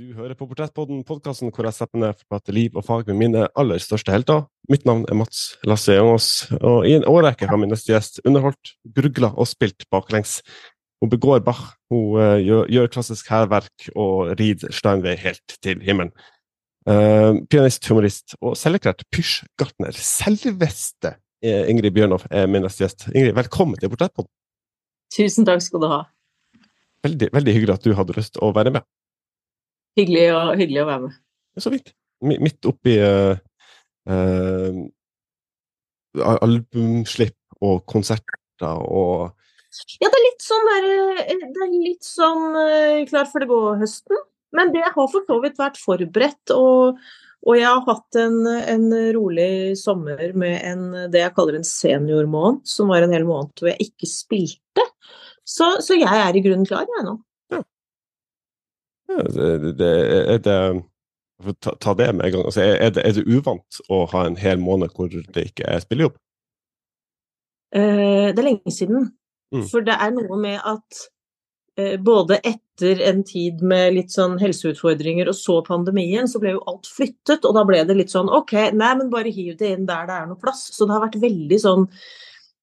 Du hører på Portrettpodden, podkasten hvor jeg setter ned for å prate liv og fag med mine aller største helter. Mitt navn er Mats Lasse Jongås, og i en årrekke har min neste gjest underholdt, grugla og spilt baklengs. Hun begår Bach, hun uh, gjør, gjør, klassisk hærverk og rider Steinway helt til himmelen. Uh, pianist, humorist og selverklært pysjgartner. Selveste Ingrid Bjørnov er min neste gjest. Ingrid, velkommen til Portrettpodden. Tusen takk skal du ha. Veldig, veldig hyggelig at du hadde lyst til å være med. Hyggelig, å, hyggelig å være med. Så vidt. Midt oppi uh, uh, albumslipp og konserter og Ja, det er litt sånn der, Det er litt sånn uh, klar for det gå-høsten. Men det har for så vidt vært forberedt. og og jeg har hatt en, en, rolig sommer med en, det jeg kaller en seniormåned, som var en hel måned hvor jeg ikke spilte. Så, så jeg er i grunnen klar, jeg nå. Det, det, er det ta, ta, det med en gang. Altså, er, det, er, det, uvant å ha en hel måned hvor det ikke er spillejobb? Eh, det er lenge siden. Mm. For det er noe med at eh, både etter en tid med litt sånn helseutfordringer og så pandemien, så ble jo alt flyttet. Og da ble det litt sånn OK, nei, men bare hiv det inn der det er noe plass. Så det har vært veldig sånn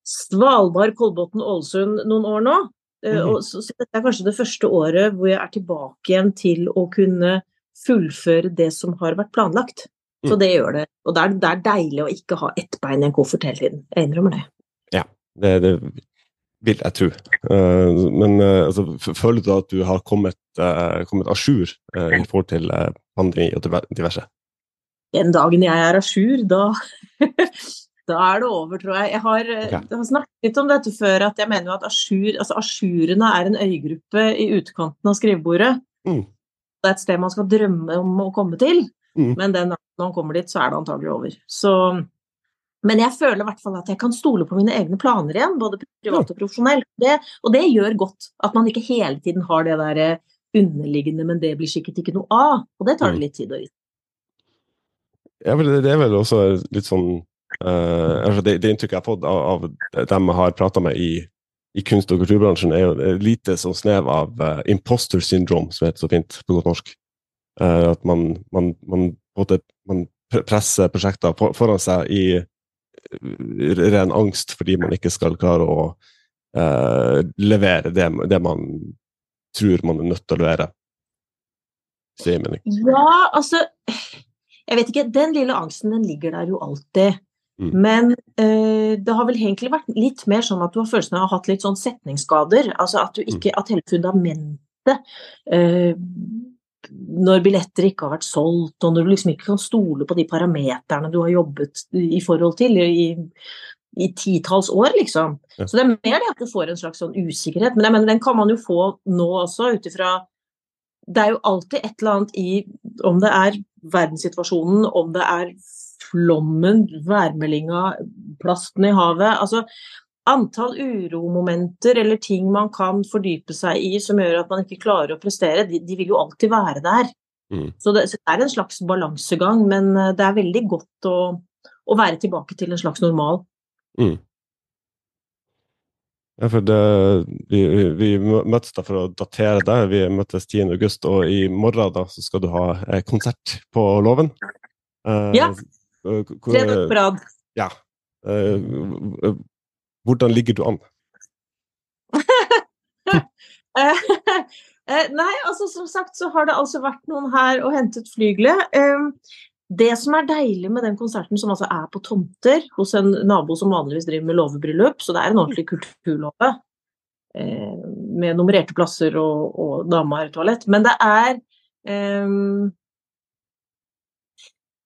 Svalbard, Kolbotn, Ålesund noen år nå. Mm. Og så, så, dette er kanskje det første året hvor jeg er tilbake igjen til å kunne fullføre det som har vært planlagt. Så mm. det gjør det. Og det er, det er, deilig å ikke ha ett bein i en koffert hele tiden. Jeg innrømmer det. Ja, det, det vil jeg tro. Uh, men uh, altså, føler du at du har kommet kommet à jour i forhold til pandemi og diverse? Den dagen jeg er à jour, da Da er det over, tror jeg. Jeg har, eh, okay. jeg har snakket om dette før, at jeg mener jo at asjur, altså asjurene er en øygruppe i utkanten av skrivebordet. Mm. Det er et sted man skal drømme om å komme til, mm. men den når man kommer dit, så er det antagelig over. Så, men jeg føler i hvert fall at jeg kan stole på mine egne planer igjen, både privat og profesjonell. Det, og det gjør godt. At man ikke hele tiden har det der eh, underliggende 'men det blir sikkert ikke noe av'. Og det tar det mm. litt tid å vite. Ja, det er vel også litt sånn altså det, det, inntrykket jeg har fått av, av dem jeg har prata med i, i, kunst- og kulturbransjen, er jo lite sånn snev av uh, imposter syndrome, som heter så fint på godt norsk. Uh, at man, man, man, måte, man, presser prosjekter for, foran seg i ren angst fordi man ikke skal klare å levere det, det, man tror man er nødt til å levere. Ja, altså Jeg vet ikke. Den lille angsten, den ligger der jo alltid. Mm. Men eh, det har vel egentlig vært litt mer sånn at du har følelsen av å ha hatt litt sånn setningsskader. Altså at du mm. ikke At hele fundamentet eh, Når billetter ikke har vært solgt, og når du liksom ikke kan stole på de parameterne du har jobbet i forhold til i, i titalls år, liksom. Ja. Så det er mer det at du får en slags sånn usikkerhet. Men jeg mener, den kan man jo få nå også, ut ifra Det er jo alltid et eller annet i Om det er verdenssituasjonen, om det er flommen, værmeldinga, plasten i havet. Altså antall uromomenter eller ting man kan fordype seg i som gjør at man ikke klarer å prestere, de, de vil jo alltid være der. Mm. Så, det, så, det, er en slags balansegang, men eh, det er veldig godt å, å være tilbake til en slags normal. Mm. Ja, for det, vi, vi, møttes da for å datere deg. Vi møttes 10. august, og i morgen da så skal du ha eh, konsert på Låven. Uh, ja. Dager på rad. Ja. Uh, hvordan ligger du an? Nei, altså som sagt så har det altså vært noen her og hentet flygelet. Det som er deilig med den konserten, som altså er på tomter hos en nabo som vanligvis driver med låvebryllup, så det er en ordentlig kulturlåve med nummererte plasser og, og dametoalett, men det er um,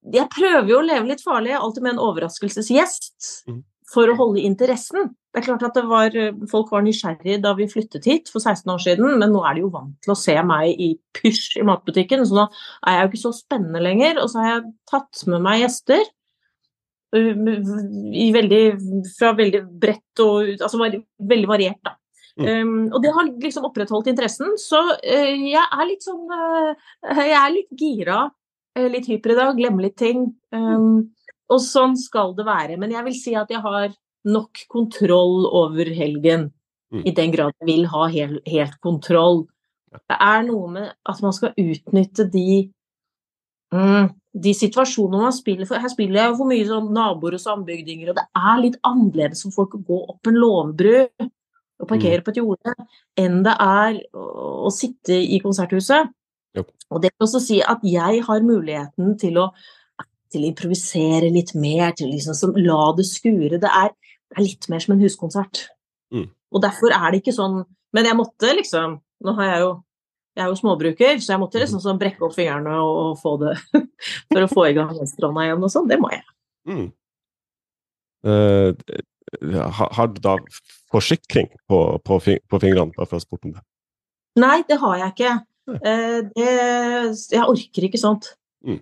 jeg prøver jo å leve litt farlig, alltid med en overraskelsesgjest, mm. for å holde interessen. Det er klart at var, Folk var nysgjerrige da vi flyttet hit for 16 år siden, men nå er de jo vant til å se meg i pysj i matbutikken, så nå er jeg jo ikke så spennende lenger. Og så har jeg tatt med meg gjester veldig, fra veldig bredt og Altså veldig variert, da. Mm. Um, og det har liksom opprettholdt interessen, så uh, jeg er litt sånn uh, Jeg er litt gira litt hyper i dag, glemme litt ting. Um, og sånn skal det være. Men jeg vil si at jeg har nok kontroll over helgen. Mm. I den grad jeg vil ha hel, helt kontroll. Det er noe med at man skal utnytte de mm, de situasjonene man spiller for Her spiller jeg jo for mye sånn naboer og sambygdinger, og det er litt annerledes for folk å gå opp en låvbru og parkere mm. på et jorde enn det er å, å sitte i konserthuset. Jo. Og det vil også si at jeg har muligheten til å, til å improvisere litt mer, til liksom la det skure. Det er, det er, litt mer som en huskonsert. Mm. Og derfor er det ikke sånn Men jeg måtte liksom Nå har jeg jo jeg er jo småbruker, så jeg måtte liksom mhm. sånn brekke opp fingrene og, få det for å få i gang venstrehånda igjen og sånn. Det må jeg. Mm. Uh, har du da forsikring på, på, på fingrene, fra sporten? å? Nei, det har jeg ikke. Uh, det, jeg orker ikke sånt. Mm.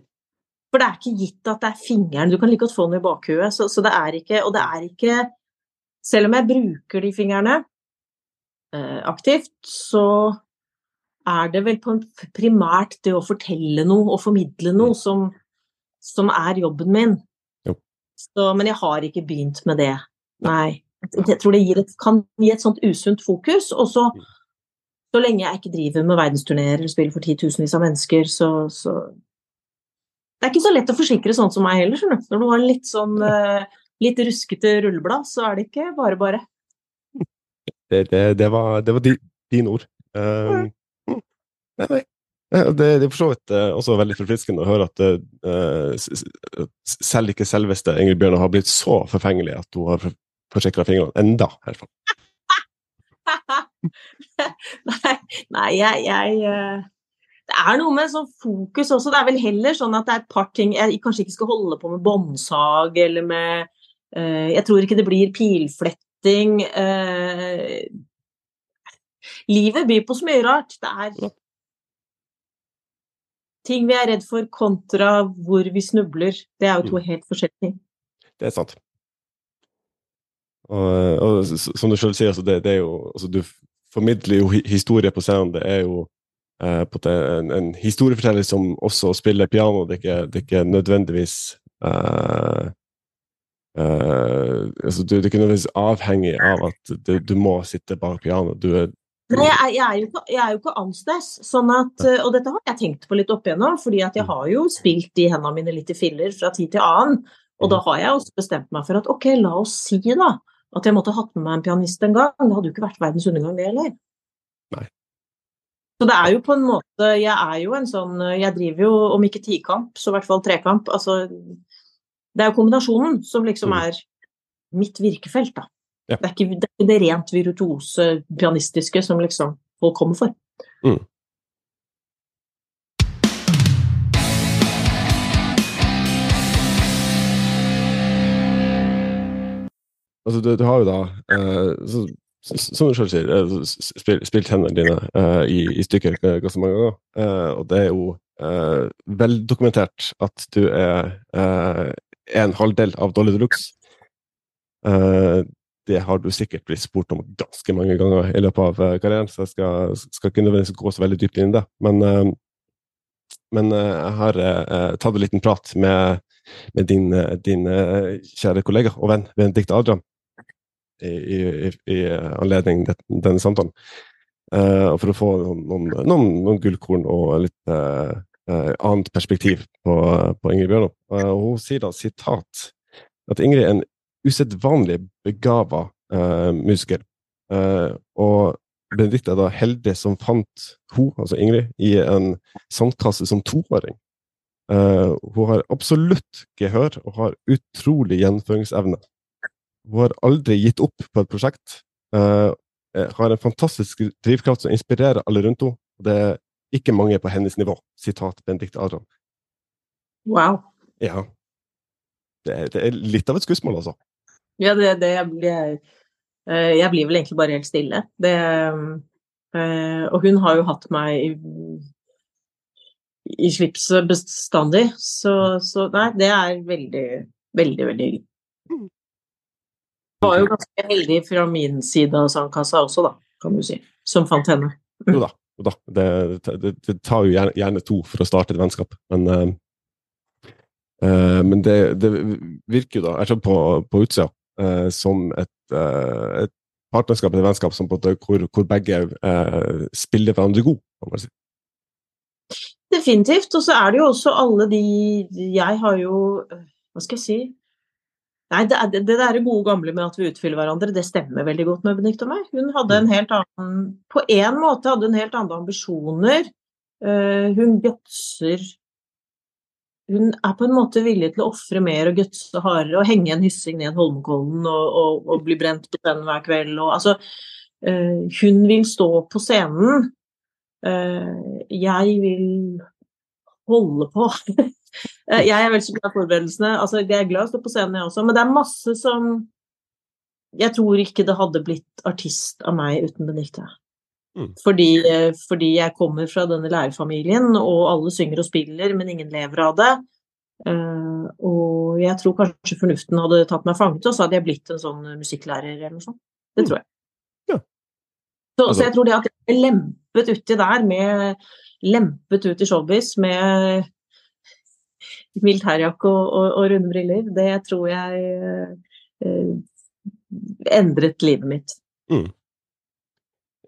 For det er ikke gitt at det er fingeren. Du kan like godt få den i bakhuet. Så, så, det er ikke Og det er ikke Selv om jeg bruker de fingrene eh, aktivt, så er det vel primært det å fortelle noe og formidle noe mm. som, som er jobben min. Så, men jeg har ikke begynt med det. Nei. Jeg tror det et, kan gi et sånt usunt fokus. Og så, mm. Så lenge jeg ikke driver med verdensturneer eller spiller for titusenvis av mennesker, så, så, Det er ikke så lett å forsikre sånn som meg heller, skjønner du. Når du har litt sånn uh, litt ruskete rulleblad, så er det ikke bare bare. Det, det, det var, det var din ord. Uh, Nei, nei. Det, det er for så vidt uh, også veldig forfriskende å høre at uh, selv ikke selveste Ingrid Bjørnar har blitt så forfengelig at hun har forsikra fingrene. Enda, i hvert fall. nei, nei, jeg, jeg uh, Det er noe med sånn fokus også. Det er vel heller sånn at det er et par ting Jeg kanskje ikke skal holde på med båndsag eller med Jeg tror ikke det blir pilfletting. livet byr på så mye rart. Det er ting vi er redd for, kontra hvor vi snubler. Det er jo to mm. helt forskjellige ting. Det er sant. Og, og som du sjøl sier, altså det, det, er jo altså Du formidler jo historie på scenen. Det er jo eh, en, en, historieforteller som også spiller piano. Det er ikke, det er ikke nødvendigvis eh, eh, altså du, du, er ikke nødvendigvis avhengig av at du, du må sitte bak piano. Du er, Nei, jeg, jeg, er jo ikke, jeg er jo ikke annerledes. Sånn at, eh, og dette har jeg tenkt på litt opp igjennom, fordi at jeg mm. har jo spilt de hendene mine litt i filler fra tid til annen. Og da mm. har jeg også bestemt meg for at ok, la oss si da at jeg måtte hatt med meg en pianist en gang. Det hadde jo ikke vært verdens undergang, det heller. Nei. Så det er jo på en måte Jeg er jo en sånn Jeg driver jo, om ikke tikamp, så i hvert fall trekamp. Altså Det er jo kombinasjonen som liksom mm. er mitt virkefelt, da. Ja. Det, er ikke, det, er ikke, det rent virtuose pianistiske som liksom folk kommer for. Mm. Altså, du, du, har jo da eh, så, som du selv sier, eh, spilt, spil hendene dine eh, i, i, stykker ganske mange ganger. Eh, og det er jo eh, veldokumentert at du er en halvdel av Dolly Deluxe. Uh, det har du sikkert blitt spurt om ganske mange ganger i løpet av karrieren, så jeg skal, skal ikke nødvendigvis gå så veldig dypt inn i det. Men, uh, men uh, jeg har uh, tatt en liten prat med, med din, din kjære kollega og venn Benedicte Adrian i, i, i anledning denne, samtalen. for å få noen, noen, noen gullkorn og litt annet perspektiv på, på Ingrid Bjørnov. hun sier da sitat at Ingrid er en usedvanlig begava uh, musiker. Uh, og Benedicte er da heldig som fant hun, altså Ingrid, i en sandkasse som toåring. Uh, hun har absolutt gehør og har utrolig gjennomføringsevne. Hun har aldri gitt opp på et prosjekt. Uh, har en fantastisk drivkraft som inspirerer alle rundt henne. Og Det er ikke mange på hennes nivå. Sitat Benedicte Adrian. Wow. Ja. Det er, det er litt av et skussmål, altså. Ja, det, det jeg, blir eh, jeg, blir vel egentlig bare helt stille. Det, eh, og hun har jo hatt meg i, i slipset bestandig, så, så, nei, det er veldig, veldig, veldig hyggelig. Var jo ganske heldig fra min side av sandkassa også, da, kan du si, som fant henne. Mm. Jo da. Jo da. Det, det, det, tar jo gjerne, gjerne, to for å starte et vennskap, men uh, uh, men det, virker jo da, jeg tror på, på utsida, uh, som et, uh, et, partnerskap eller vennskap som, hvor, hvor, begge uh, spiller hverandre god. kan man si. Definitivt. Og så er det jo også alle de Jeg har jo Hva skal jeg si? Nei, det, det, det der gode gamle med at vi utfyller hverandre, det stemmer veldig godt med Benedicte og meg. Hun hadde en helt annen På en måte hadde hun helt andre ambisjoner. Uh, hun gutser Hun er på en måte villig til å ofre mer og gutse hardere og henge en hyssing ned Holmenkollen og, og, og, bli brent på den hver kveld. Og, altså, uh, hun vil stå på scenen. Uh, jeg vil holde på. Eh, jeg er veldig glad i forberedelsene. Altså, jeg er glad i å stå på scenen, jeg også. Men det er masse som Jeg tror ikke det hadde blitt artist av meg uten Benedicte. Mm. Fordi, eh, fordi, jeg kommer fra denne lærerfamilien, og alle synger og spiller, men ingen lever av det. Uh, og jeg tror kanskje fornuften hadde tatt meg fanget, og så hadde jeg blitt en sånn musikklærer eller noe sånt. Det tror jeg. Ja. Så, altså. så, jeg tror det at jeg lempet uti der med Lempet ut i showbiz med militærjakke og, og, og, runde briller, det tror jeg eh, endret livet mitt. Mm.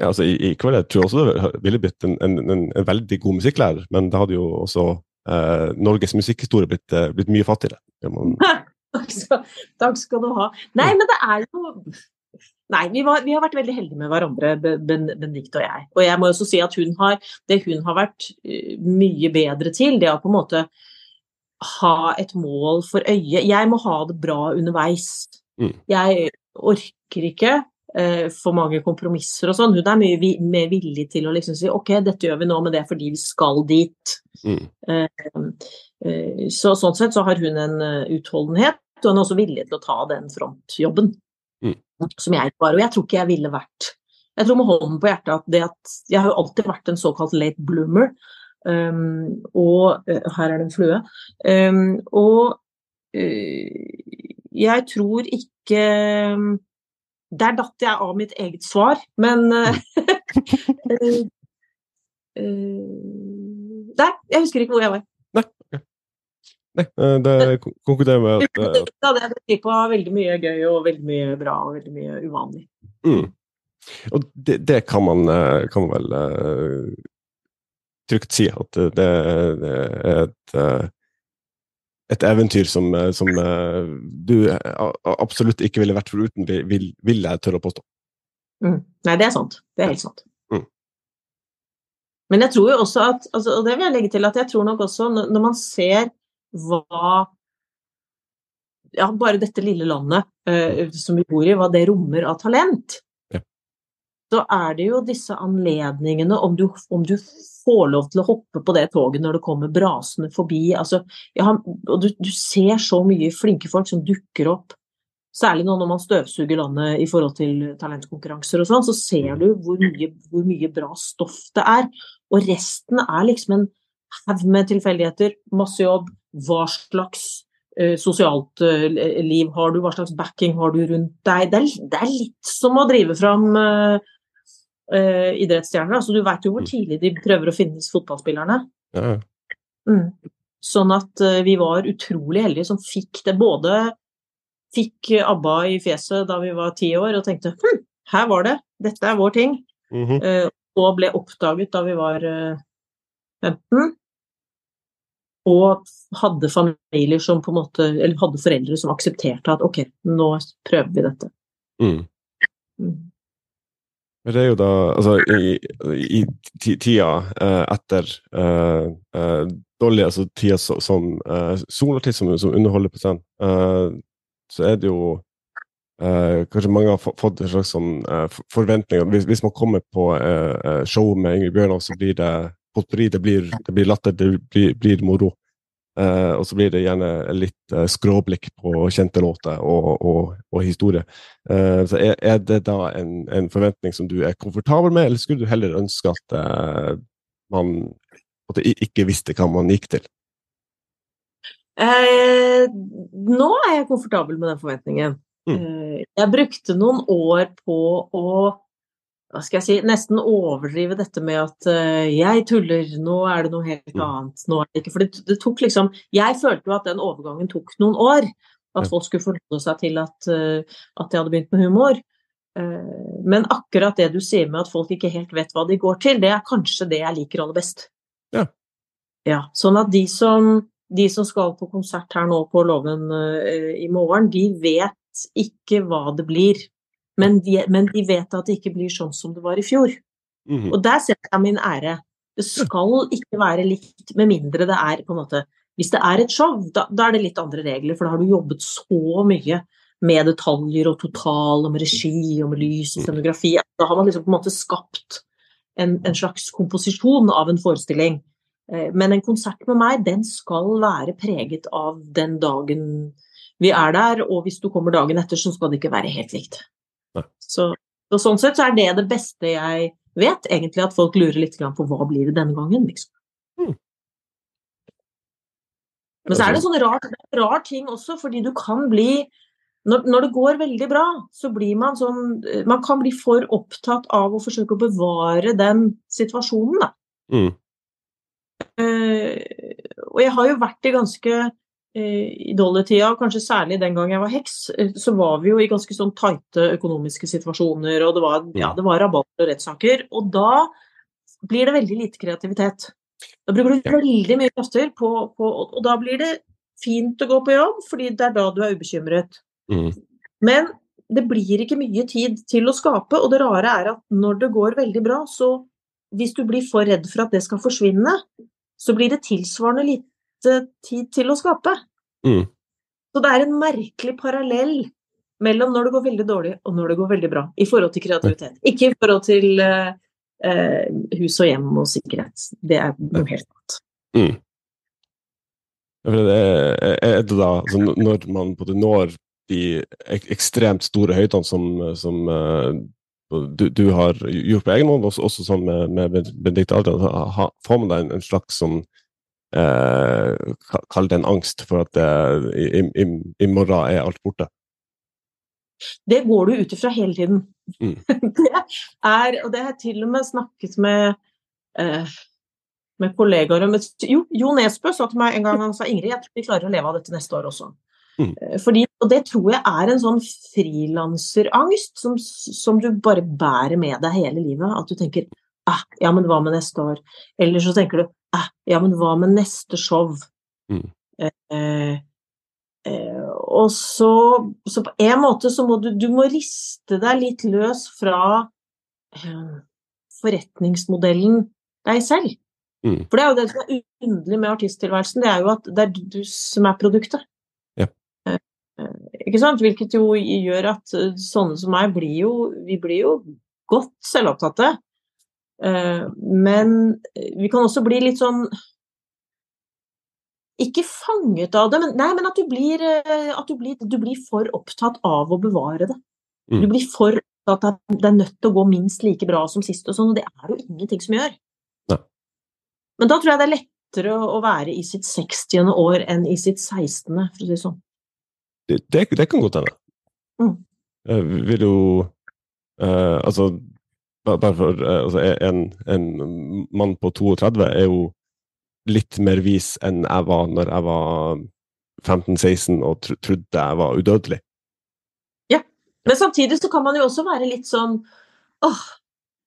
Ja, altså, i, i kveld tror jeg også det ville blitt en, en, en, en, veldig god musikklærer, men det hadde jo også eh, Norges musikkhistorie blitt, eh, blitt, mye fattigere. Man... takk, skal, takk, skal, du ha. Nei, men det er jo Nei, vi, var, vi, har vært veldig heldige med hverandre, Benedicte og jeg. Og jeg må også si at hun har, det hun har vært eh, mye bedre til, det å på en måte ha et mål for øye. Jeg må ha det bra underveis. Mm. Jeg orker ikke uh, for mange kompromisser og sånn. Hun er mye mer villig til å liksom si ok, dette gjør vi nå, men det er fordi vi skal dit. Mm. Uh, uh, så sånn sett så har hun en utholdenhet, og hun er også villig til å ta den frontjobben. Mm. Som jeg var. Og jeg tror ikke jeg ville vært Jeg tror med hånden på hjertet at det at Jeg har jo alltid vært en såkalt late bloomer. Um, og uh, her er det en flue. Um, og uh, jeg tror ikke Der datt jeg av mitt eget svar, men uh, Der, jeg husker ikke hvor jeg var. Nei, Nei det konkluderer med at Da hadde jeg gått på veldig mye gøy og veldig mye bra og veldig mye uvanlig. Mm. Og det, det, kan, man, kan man vel trygt si at det, er et, eh, et eventyr som, eh, som, eh, du absolutt ikke ville vært foruten, vil, vil jeg tørre å påstå. Mm. Nei, det er sant. Det er helt sant. Mm. Men jeg tror jo også at altså, Og det vil jeg legge til at jeg tror nok også når man ser hva ja, bare dette lille landet uh, som vi bor i, hva det rommer av talent, så er det jo disse anledningene, om du, om du, får lov til å hoppe på det toget når det kommer brasende forbi. Altså, har, Og du, du, ser så mye flinke folk som dukker opp, særlig nå når man støvsuger landet i forhold til talentkonkurranser og sånn, så ser du hvor mye, hvor mye bra stoff det er. Og resten er liksom en haug med tilfeldigheter, masse jobb, hva slags uh, sosialt uh, liv har du, hva slags backing har du rundt deg. Det er, det er litt som å drive fram uh, uh, idrettsstjerner. Altså, du vet jo hvor mm. tidlig de prøver å finnes fotballspillerne. Ja. Mm. Sånn at uh, vi var utrolig heldige som fikk det. Både fikk ABBA i fjeset da vi var ti år og tenkte hm, her var det, dette er vår ting. Mm -hmm. uh, og ble oppdaget da vi var 15. Og hadde familier som på en måte, eller hadde foreldre som aksepterte at ok, nå prøver vi dette. Mm. Mm. Men det er jo da Altså, i, i tida eh, etter eh, uh, Dolly, altså tida som uh, solartist som, som, underholder på scenen, så er det jo Kanskje mange har fått en slags sånn forventning Hvis, hvis, man kommer på show med Ingrid Bjørnov, så blir det potpurri, det blir, det blir latter, det blir, blir moro. Uh, og så blir det gjerne litt uh, skråblikk på kjente låter og, og, og historie. Uh, så er, er, det da en, en, forventning som du er komfortabel med, eller skulle du heller ønske at man at ikke visste hva man gikk til? nå er jeg komfortabel med den forventningen. Mm. jeg brukte noen år på å hva skal jeg si, nesten overdrive dette med at uh, jeg tuller, nå er det noe helt mm. annet. nå er det ikke, For det, det, tok liksom Jeg følte jo at den overgangen tok noen år. At folk skulle forholde seg til at, uh, at jeg hadde begynt med humor. Men akkurat det du sier med at folk ikke helt vet hva de går til, det er kanskje det jeg liker aller best. Ja. ja sånn at de som, de som, skal på konsert her nå på Låven i morgen, de vet ikke hva det blir. Men de, men de, vet at det ikke blir sånn som det var i fjor. Mm -hmm. Og der setter jeg min ære. Det skal ikke være likt, med mindre det er på en måte Hvis det er et show, da, da er det litt andre regler, for da har du jobbet så mye med detaljer og total, med regi og med lys og scenografi. Da har man liksom på en måte skapt en, en slags komposisjon av en forestilling. Eh, men en konsert med meg, den skal være preget av den dagen vi er der, og hvis du kommer dagen etter, så skal det ikke være helt likt. Så, så, sånn sett så er det det beste jeg vet, egentlig at folk lurer litt på hva blir det denne gangen, liksom. Mm. Men så er det sånn rar, rar ting også, fordi du kan bli når, når, det går veldig bra, så blir man sånn Man kan bli for opptatt av å forsøke å bevare den situasjonen, da. Mm. Uh, og jeg har jo vært i ganske i dollartida, kanskje særlig den gang jeg var heks, eh, så var vi jo i ganske sånn tighte økonomiske situasjoner, og det var, ja, det var rabatter og rettssaker. Og da blir det veldig lite kreativitet. Da bruker du veldig mye krefter på, på, Og da blir det fint å gå på jobb, fordi det er da du er ubekymret. Mm. Men det blir ikke mye tid til å skape, og det rare er at når det går veldig bra, så hvis du blir for redd for at det skal forsvinne, så blir det tilsvarende lite tid til å skape. Mm. Så det er en merkelig parallell mellom når det går veldig dårlig og når det går veldig bra, i forhold til kreativitet. Ikke i forhold til uh, hus og hjem og sikkerhet. Det er noe helt annet. Mm. Det det da, altså når man både når de ekstremt store høydene som, som uh, du, du, har gjort på egen hånd, også, også sånn med, med Benedicte Adrian, får man da en, en slags sånn eh, Kall det en angst for at eh, i, i, i, morgen er alt borte? Det går du ut ifra hele tiden. Mm. det er, og det har jeg til og med snakket med eh, med kollegaer med, Jo, Jo Nesbø sa til meg en gang han sa Ingrid, jeg tror vi klarer å leve av dette neste år også. Mm. Eh, fordi, og det tror jeg er en sånn frilanserangst som, som, du bare bærer med deg hele livet. At du tenker ah, ja, men hva med neste år? Eller så tenker du ah, ja, men hva med neste show? Mm. Eh, eh, og så, så, på en måte så må du, du må riste deg litt løs fra eh, forretningsmodellen deg selv. Mm. For det er jo det som er underlig med artisttilværelsen, det er jo at det er du som er produktet. Ja. Eh, eh, ikke sant? Hvilket jo gjør at sånne som meg blir jo Vi blir jo godt selvopptatte. Eh, men vi kan også bli litt sånn Ikke fanget av det, men, nei, men at, du blir, eh, at du, blir, du blir for opptatt av å bevare det. Du mm. blir for opptatt av at det er nødt til å gå minst like bra som sist, og sånn, og det er jo ingenting som gjør. Ja. Men da tror jeg det er lettere å være i sitt 60. år enn i sitt 16., for å si det sånn. Det, det, det kan godt hende. Mm. Jeg vil jo uh, Altså, bare for eh, altså, en, en, mann på 32 er jo litt mer vis enn jeg var når jeg var 15-16 og tro, trodde jeg var udødelig. Ja, men samtidig så kan man jo også være litt sånn åh,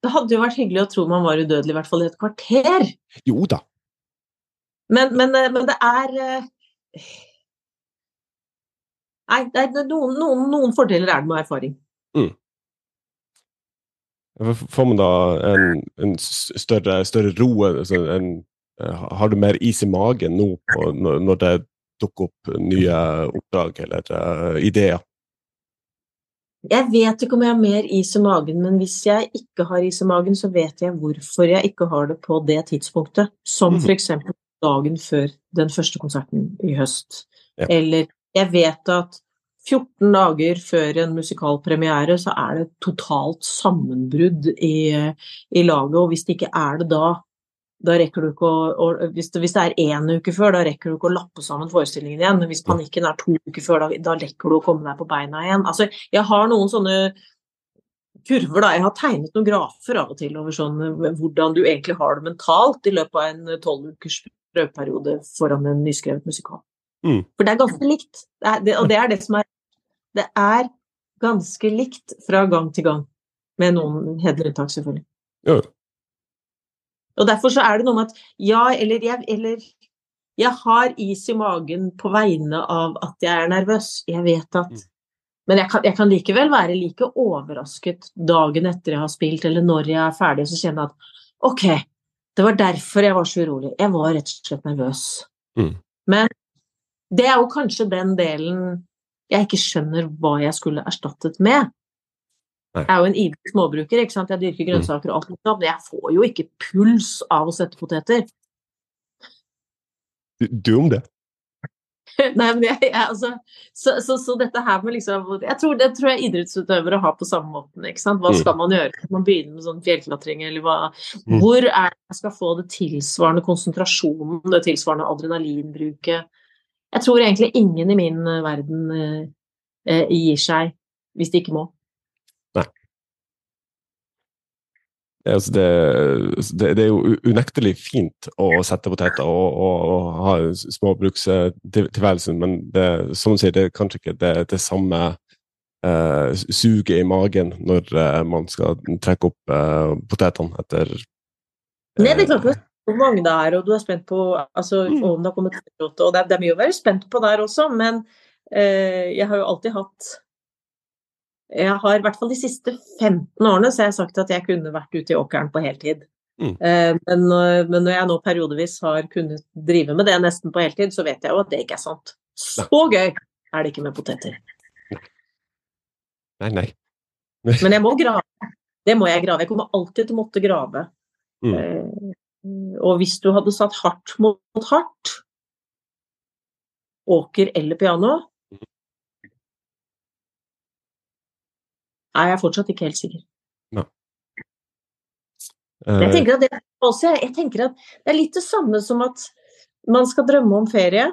det hadde jo vært hyggelig å tro man var udødelig, i hvert fall i et kvarter. Jo da. Men, men, eh, men det er eh, Nei, det er noen, noen, noen fordeler er det med erfaring. Mm. Får man da en, en større, større, ro? Altså en, eh, har du mer is i magen nå på, når det dukker opp nye oppdrag eller uh, ideer? Jeg vet ikke om jeg har mer is i magen, men hvis jeg ikke har is i magen, så vet jeg hvorfor jeg ikke har det på det tidspunktet. Som mhm. f.eks. dagen før den første konserten i høst. Ja. Eller jeg vet at 14 dager før en musikalpremiere så er det totalt sammenbrudd i, i, laget, og hvis det ikke er det da, da rekker du ikke å, hvis, det, hvis, det, er én uke før, da rekker du ikke å lappe sammen forestillingen igjen. Men hvis panikken er to uker før, da, da rekker du å komme deg på beina igjen. Altså, jeg har noen sånne kurver, da. Jeg har tegnet noen grafer av og til over sånn, hvordan du egentlig har det mentalt i løpet av en tolv ukers prøveperiode foran en nyskrevet musikal. Mm. For det er ganske likt. Det er, det, og det er det som er det er ganske likt fra gang til gang. Med noen hederlige unntak, selvfølgelig. Ja. Og derfor så er det noe med at ja, eller jeg, eller jeg har is i magen på vegne av at jeg er nervøs. Jeg vet at Mm. Men jeg kan, jeg kan likevel være like overrasket dagen etter jeg har spilt, eller når jeg er ferdig, så kjenner jeg at ok, det var derfor jeg var så urolig. Jeg var rett og slett nervøs. Mm. Men det er jo kanskje den delen jeg ikke skjønner hva jeg skulle erstattet med. Jeg er jo en ivrig småbruker, ikke sant? jeg dyrker grønnsaker og alt sånt, men jeg får jo ikke puls av å sette poteter. Du, du om det? Nei, men jeg, jeg altså så, så, så dette her med liksom Jeg tror det tror jeg idrettsutøvere har på samme måten, ikke sant. Hva Mm. skal man gjøre? Man begynne med sånn fjellklatring, eller hva Mm. Hvor er det jeg skal få det tilsvarende konsentrasjonen, det tilsvarende adrenalinbruket? Jeg tror egentlig ingen i min eh, verden eh, eh, gir seg hvis de ikke må. Altså det, det, det er jo unektelig fint å sette poteter og, og, og ha småbrukstilværelsen, men det, som du sier, det er kanskje ikke det, det samme eh, suget i magen når eh, man skal trekke opp eh, potetene etter Nei, det er klart hvor mange det er, og du er spent på altså, Mm. om det har kommet og det er, det er mye å være spent på der også, men eh, jeg har jo alltid hatt Jeg har i hvert fall de siste 15 årene så jeg har jeg sagt at jeg kunne vært ute i åkeren på heltid. Mm. Eh, men, når- men når jeg nå periodevis har kunnet drive med det nesten på heltid, så vet jeg jo at det ikke er sant. Så gøy er det ikke med poteter. Nei, nei. Men jeg må grave. Det må jeg grave. Jeg kommer alltid til å måtte grave. Mm. Eh, og hvis du hadde satt hardt mot hardt, åker eller piano, Nei, jeg er fortsatt ikke helt sikker. Jeg Eh, tenker, det, også, jeg tenker at det er litt det samme som at man skal drømme om ferie.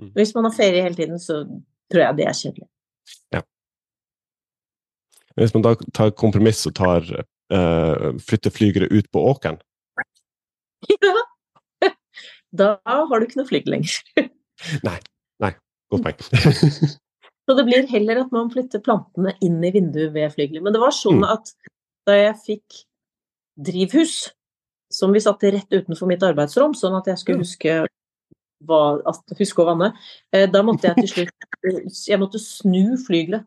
Mm. Hvis man har ferie hele tiden, så tror jeg det er kjedelig. hvis man da tar kompromiss og tar uh, flytter flygere ut på åkeren da har du ikke noe flyg lenger. Nei. Nei. Godt poeng. Så det blir heller at man flytter plantene inn i vinduet ved flygelet. Men det var sånn Mm. at da jeg fikk drivhus, som vi satte rett utenfor mitt arbeidsrom, sånn at jeg skulle huske, hva, huske å vanne, eh, da måtte jeg til slutt Jeg måtte snu flygelet.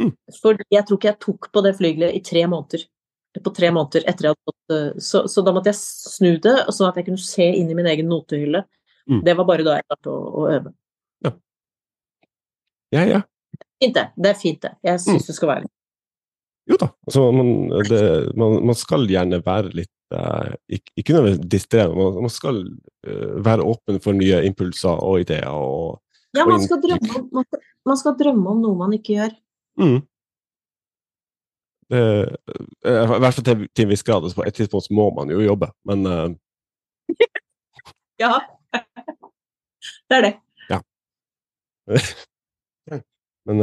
Mm. For jeg tror ikke jeg tok på det flygelet i tre måneder. På tre måneder etter jeg hadde fått eh, Så, så da måtte jeg snu det, sånn at jeg kunne se inn i min egen notehylle. Mm. Det var bare da jeg klarte å, å øve. Ja, ja. Fint, det. Det er fint, det. Jeg syns det skal være Jo da. Altså, man, det, man, man skal gjerne være litt uh, ikke, ikke nødvendigvis distrerende, man, man skal uh, være åpen for nye impulser og ideer. Og, Ja, og man skal, drømme om, man, skal, man skal drømme om noe man ikke gjør. mm. Eh, I hvert fall til, til en viss grad. Altså, på et tidspunkt må man jo jobbe, men uh... Ja. Det er det. Ja. Men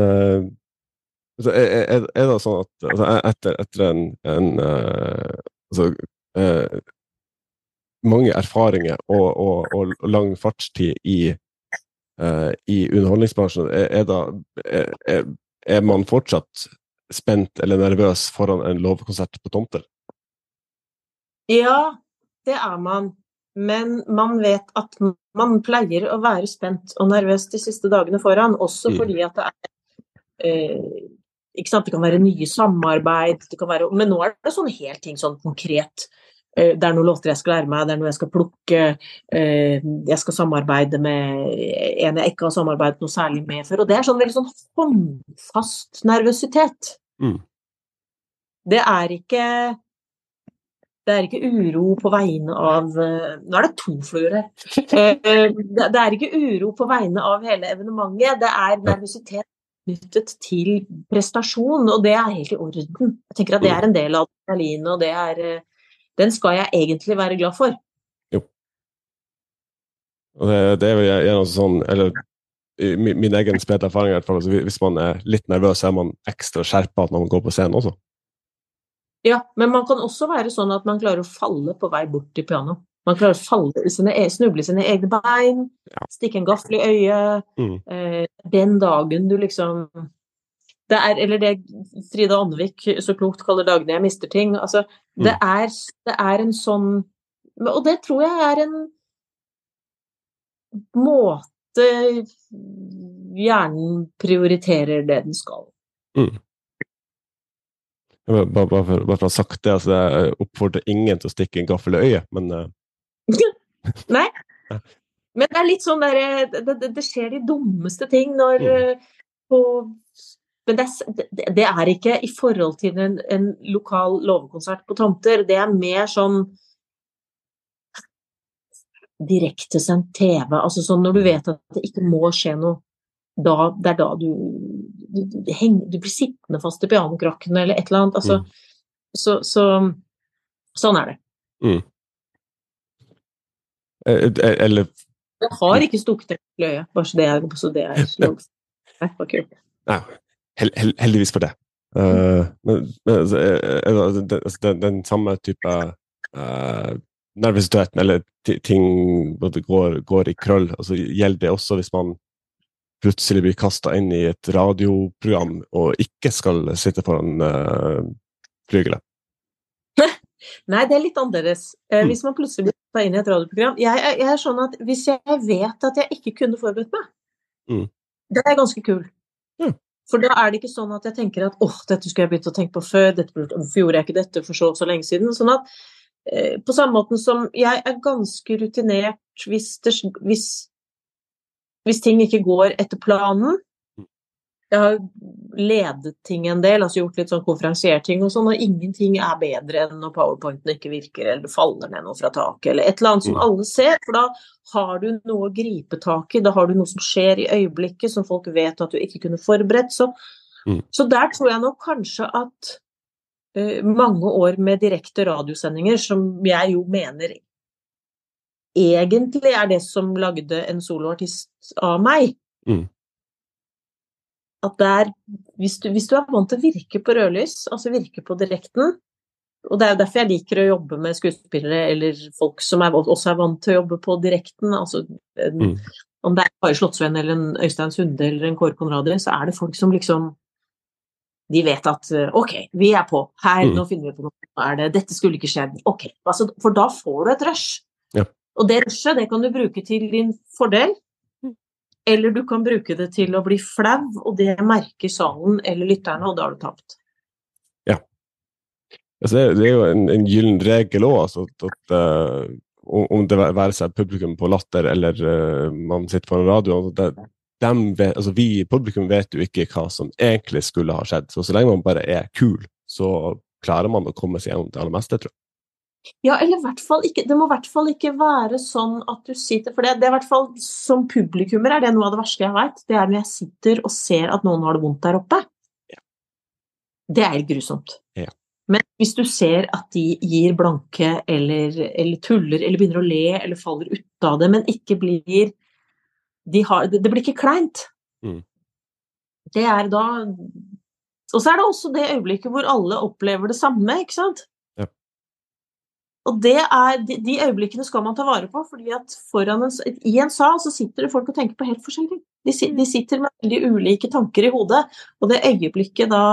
altså, er, er, det sånn at altså, etter, etter en, en altså, mange erfaringer og, og, og, lang fartstid i, i underholdningsbransjen, er, er, da, er, er man fortsatt spent eller nervøs foran en lovkonsert på Tomter? Ja, det er man. Men man vet at man pleier å være spent og nervøs de siste dagene foran, også Mm. fordi at det er eh, ikke sant? Det kan være nye samarbeid, det kan være, men nå er det sånne helt ting sånn konkret. Eh, Det er noen låter jeg skal lære meg, det er noe jeg skal plukke. eh, Jeg skal samarbeide med en jeg ikke har samarbeidet noe særlig med før. Og det er sånn veldig sånn håndfast nervøsitet. Mm. Det er ikke det er ikke uro på vegne av Nå er det to fluer her. Eh, Det er ikke uro på vegne av hele evenementet, det er nervøsitet knyttet til prestasjon, og det er helt i orden. Jeg tenker at det er en del av adrenalinet, og det er Den skal jeg egentlig være glad for. Jo. Og det, det er gjerne sånn, eller min, min egen spede erfaring i hvert fall, altså, hvis man er litt nervøs, så er man ekstra skjerpa når man går på scenen også. Ja, men man kan også være sånn at man klarer å falle på vei bort til piano. Man klarer å falle sine, e- snuble i sine egne bein, stikke en gaffel i øyet. Mm. Eh, den dagen du liksom det er, eller det Frida Andvik så klokt kaller 'dagene jeg mister ting'. Altså, det, mm. er, det er en sånn Og det tror jeg er en måte hjernen prioriterer det den skal. Mm. Bare, bare, bare, for, å ha sagt det, altså jeg oppfordrer ingen til å stikke en gaffel i øyet, men uh... Nei. Men det er litt sånn der, det, det, det skjer de dummeste ting når mm. Eh, på men det, det, er ikke i forhold til en, en lokal låvekonsert på Tomter. Det er mer sånn direktesendt TV. Altså sånn når du vet at det ikke må skje noe. Da, det er da du, du, du, du blir sittende fast i pianokrakkene eller et eller annet. Altså, mm. så, så, sånn er det. Mm. Eh, eh, eller Jeg har ikke stukket deg i øyet, bare så det er, så det er. Nei, kult. Hel, heldigvis for det. Uh, men, men altså, altså, den, altså, den, samme type uh, nervøsiteten eller ting går, går, i krøll, altså, gjelder det også hvis man plutselig blir kasta inn i et radioprogram og ikke skal sitte foran uh, flygelet? Nei, det er litt annerledes. Uh, Hvis man plutselig blir kasta inn i et radioprogram jeg, jeg, er sånn at Hvis jeg vet at jeg ikke kunne forberedt meg, mm. det er ganske kul. Mm. For da er det ikke sånn at jeg tenker at åh, dette skulle jeg begynt å tenke på før, dette, hvorfor gjorde jeg ikke dette for så så lenge siden? Sånn at eh, på samme måte som jeg er ganske rutinert hvis, det, hvis, hvis ting ikke går etter planen, jeg har ledet ting en del, altså gjort litt sånn konferansierting og sånn, og ingenting er bedre enn når powerpointen ikke virker, eller det faller ned noe fra taket, eller et eller annet som mm. alle ser. For da har du noe å gripe tak i, da har du noe som skjer i øyeblikket som folk vet at du ikke kunne forberedt. Så, mm. så der tror jeg nok kanskje at uh, mange år med direkte radiosendinger, som jeg jo mener egentlig er det som lagde en soloartist av meg, mm at der, hvis du, hvis du, er vant til å virke på rødlys, altså virke på direkten Og det er jo derfor jeg liker å jobbe med skuespillere eller folk som er, også er vant til å jobbe på direkten. altså mm. Om det er Kari Slottsvenn eller en Øystein Sunde eller en Kåre Konradi, så er det folk som liksom De vet at OK, vi er på. Her, mm. nå finner vi på noe. Er det, dette skulle ikke skjedd. OK. Altså, for da får du et rush. Ja. Og det rushet, det kan du bruke til din fordel. Eller du kan bruke det til å bli flau, og det merker salen eller lytterne, og da har du tapt. Ja. Altså, det, er, jo en, en gyllen regel òg, altså, at uh, om det være seg publikum på Latter eller uh, man sitter på en radio det, vet, altså, Vi i publikum vet jo ikke hva som egentlig skulle ha skjedd. Så så lenge man bare er kul, så klarer man å komme seg gjennom det aller meste, tror jeg. Ja, eller i hvert fall ikke Det må i hvert fall ikke være sånn at du sitter For det, det er i hvert fall som publikummer er det noe av det verste jeg veit. Det er når jeg sitter og ser at noen har det vondt der oppe. Ja. Det er helt grusomt. Ja. Men hvis du ser at de gir blanke eller, eller, tuller eller begynner å le eller faller ut av det, men ikke blir de har, Det blir ikke kleint. Mm. Det er da Og så er det også det øyeblikket hvor alle opplever det samme, ikke sant? Og det er, de, de, øyeblikkene skal man ta vare på, fordi at en, i en sal så sitter det folk og tenker på helt forskjellig. De, de, sitter med veldig ulike tanker i hodet, og det øyeblikket da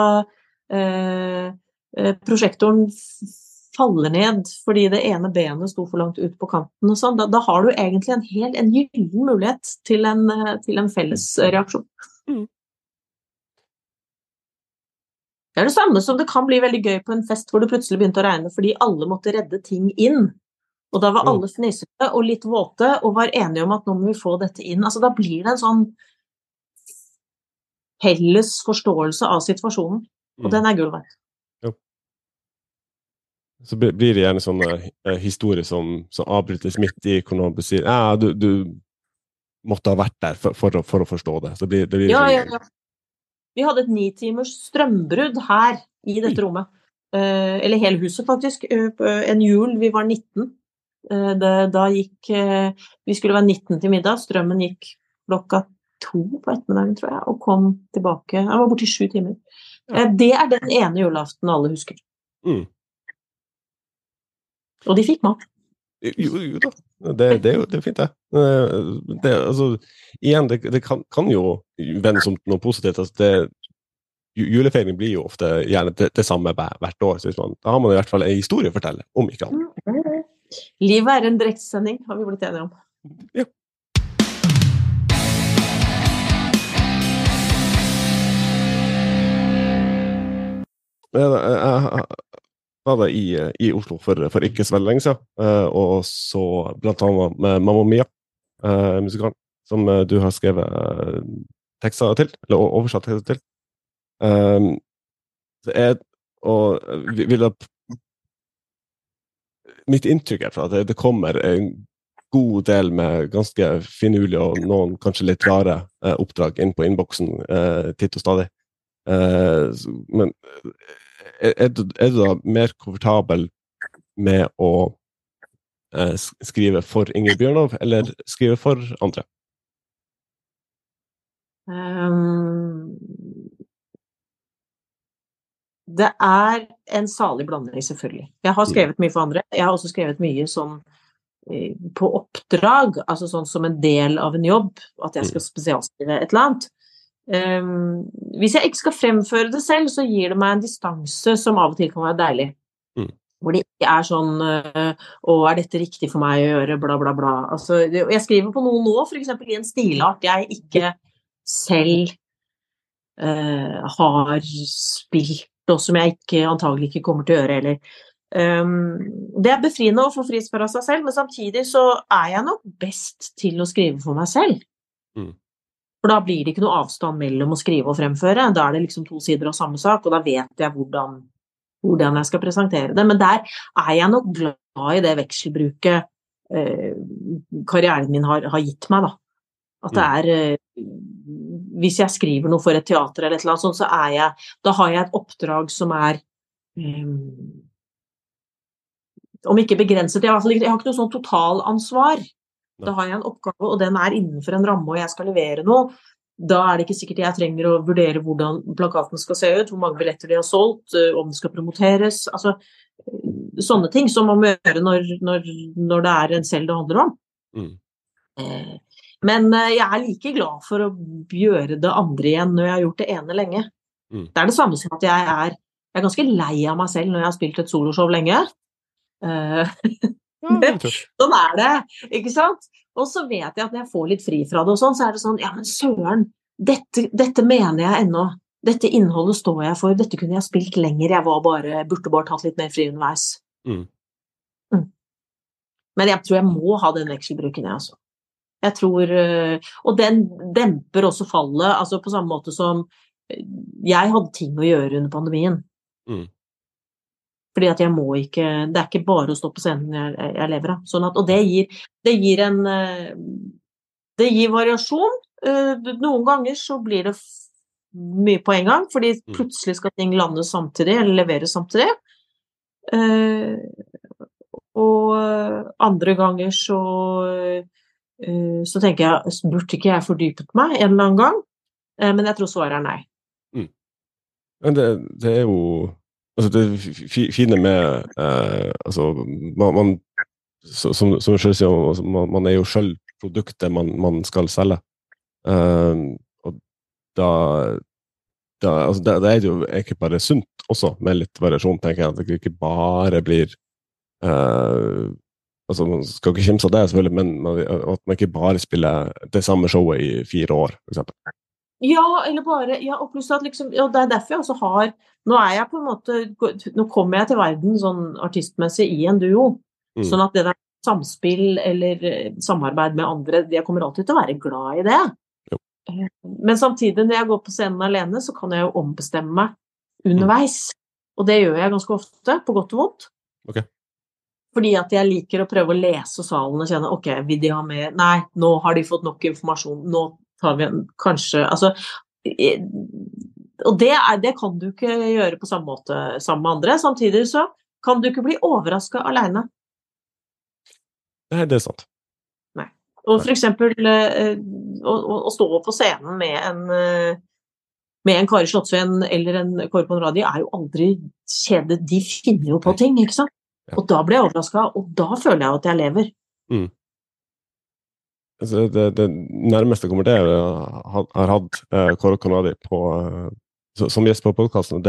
eh, eh prosjektoren faller ned fordi det ene benet sto for langt ut på kanten og sånn, da, da, har du egentlig en helt en gyllen mulighet til en, eh, til en felles reaksjon. Mm. Det er det samme som det kan bli veldig gøy på en fest hvor det plutselig begynte å regne fordi alle måtte redde ting inn. Og da var mm. alle fnisete og litt våte og var enige om at nå må vi få dette inn. Altså Da blir det en sånn felles forståelse av situasjonen, og mm. den er gull verdt. Så blir det gjerne sånne eh, historier som, som avbrytes midt i, hvor noen sier ja, du, du måtte ha vært der for, for, for å, forstå det. Så det blir, det blir ja, sånn, ja, ja. Vi hadde et nitimers strømbrudd her i dette rommet. Eh, eller hele huset, faktisk. Eh, en jul, vi var 19. Eh, det, da gikk Vi skulle være 19 til middag. Strømmen gikk klokka to på ettermiddagen, tror jeg, og kom tilbake. Jeg var borte i sju timer. Det er den ene julaften alle husker. Mm. Og de fikk mat. Jo, jo da. Det, det, det er fint, det. det altså, igjen, det, det kan, kan, jo vendes om noe positivt. Altså, det julefeiring blir jo ofte gjerne det, det samme hvert år. Så man, da har man i hvert fall en historie å fortelle, om ikke annet. Livet er en direktesending, har vi blitt enige om. Ja. Jeg var i, i Oslo for, for, ikke så veldig lenge siden, eh, og så blant annet med Mamma Mia, eh, musikalen, som du har skrevet tekster til, eller oversatt tekster til. Um, det er og vil jeg, Mitt inntrykk er at det, det, kommer en god del med ganske finurlige og noen kanskje litt rare eh, oppdrag inn på innboksen eh, titt og stadig. Eh, men er, du, er, du, da mer komfortabel med å eh, skrive for Inger Bjørnov, eller skrive for andre? Um, det er en salig blanding, selvfølgelig. Jeg har skrevet mye for andre. Jeg har også skrevet mye som eh, på oppdrag, altså sånn som en del av en jobb, at jeg skal mm. spesialskrive et eller annet. Um, hvis jeg ikke skal fremføre det selv, så gir det meg en distanse som av og til kan være deilig. Mm. Hvor det ikke er sånn Å, er dette riktig for meg å gjøre? Bla, bla, bla. Altså, jeg skriver på noe nå, f.eks. i en stilart jeg ikke selv uh, har spilt, og som jeg ikke, antagelig ikke kommer til å gjøre heller. Um, det er befriende å få frispill av seg selv, men samtidig så er jeg nok best til å skrive for meg selv. Mm. For da blir det ikke noe avstand mellom å skrive og fremføre. Da er det liksom to sider av samme sak, og da vet jeg hvordan, hvordan jeg skal presentere det. Men der er jeg nok glad i det vekselbruket eh, karrieren min har, har, gitt meg, da. At det mm. er eh, Hvis jeg skriver noe for et teater eller et eller annet sånt, så er jeg Da har jeg et oppdrag som er eh, Om ikke begrenset Jeg, jeg har ikke noe sånn totalansvar. Da har jeg en oppgave, og den er innenfor en ramme, og jeg skal levere noe. Da er det ikke sikkert jeg trenger å vurdere hvordan plakaten skal se ut, hvor mange billetter de har solgt, eh, om det skal promoteres. Altså sånne ting som man må gjøre når, når, når det er en selv det handler om. Mm. Eh, men eh, jeg er like glad for å gjøre det andre igjen når jeg har gjort det ene lenge. Mm. Det er det samme som at jeg er, jeg er ganske lei av meg selv når jeg har spilt et soloshow lenge. Uh, sånn er det, ikke sant? Og så vet jeg at når jeg får litt fri fra det, og sånn, så er det sånn Ja, men søren, dette, dette mener jeg ennå. Dette innholdet står jeg for. Dette kunne jeg spilt lenger. Jeg var bare, burde bare tatt litt mer fri underveis. Mm. Mm. Men jeg tror jeg må ha den vekselbruken, jeg, altså. Jeg tror eh, Og den demper også fallet, altså på samme måte som eh, jeg hadde ting å gjøre under pandemien. Mm. Fordi at jeg må ikke Det er ikke bare å stå på scenen jeg, jeg lever av. Sånn at, og det gir, det gir en eh, Det gir variasjon. Noen ganger så blir det mye på en gang, fordi mm. plutselig skal ting lande samtidig, eller leveres samtidig. Og andre ganger så Eh, så tenker jeg burde ikke jeg fordypet meg en eller annen gang? Eh, men jeg tror svaret er nei. Mm. Men det, det, er jo altså Det fine med eh, altså, man, man, Som, jeg selv sier, altså, man, man, er jo sjøl produktet man, man, skal selge. Eh, og da, da, altså, det, det, er jo ikke bare sunt også, med litt variasjon, tenker jeg. At det ikke bare blir eh, altså Man skal ikke kimse av det, selvfølgelig, men man, at man ikke bare spiller det samme showet i fire år, f.eks. Ja, eller bare ja, og pluss at liksom, og Det er derfor jeg også har Nå er jeg på en måte Nå kommer jeg til verden sånn artistmessig i en duo. Mm. Sånn at det der samspill eller eh, samarbeid med andre Jeg kommer alltid til å være glad i det. Jo. Eh, men samtidig, når jeg går på scenen alene, så kan jeg jo ombestemme meg underveis. Mm. Og det gjør jeg ganske ofte, på godt og vondt. Okay. Fordi at jeg liker å prøve å lese salen og kjenne ok, vil de ha mer Nei, nå har de fått nok informasjon. Nå tar vi en Kanskje Altså Og det, er, det kan du ikke gjøre på samme måte sammen med andre. Samtidig så kan du ikke bli overraska aleine. Nei, det er sant. Nei. Og for eksempel eh, å, å stå på scenen med en eh, med en Kari Slottsveen eller en Kåre Radi er jo aldri kjede. De finner jo på ting, ikke sant? Og da blir jeg overraska, og da føler jeg at jeg lever. Mm. Det, det, det, nærmeste jeg kommer til, har hatt eh, Kåre Conradi på uh, som gjest på podkasten.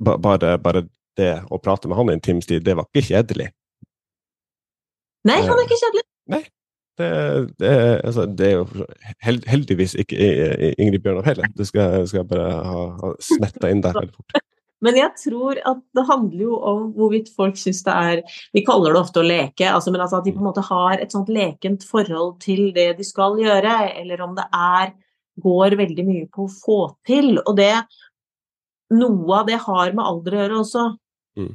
Bare, bare det å prate med han i en times tid, det var ikke kjedelig. Nei, han er ikke kjedelig. Nei. Det, det, altså, det er jo heldigvis ikke Ingrid Bjørnov heller. Det skal, skal jeg bare ha, ha smetta inn der veldig fort. Men jeg tror at det handler jo om hvorvidt folk syns det er Vi kaller det ofte å leke, altså, men altså at de på en måte har et sånt lekent forhold til det de skal gjøre, eller om det er går veldig mye på å få til. Og det Noe av det har med alder å gjøre også. Mm.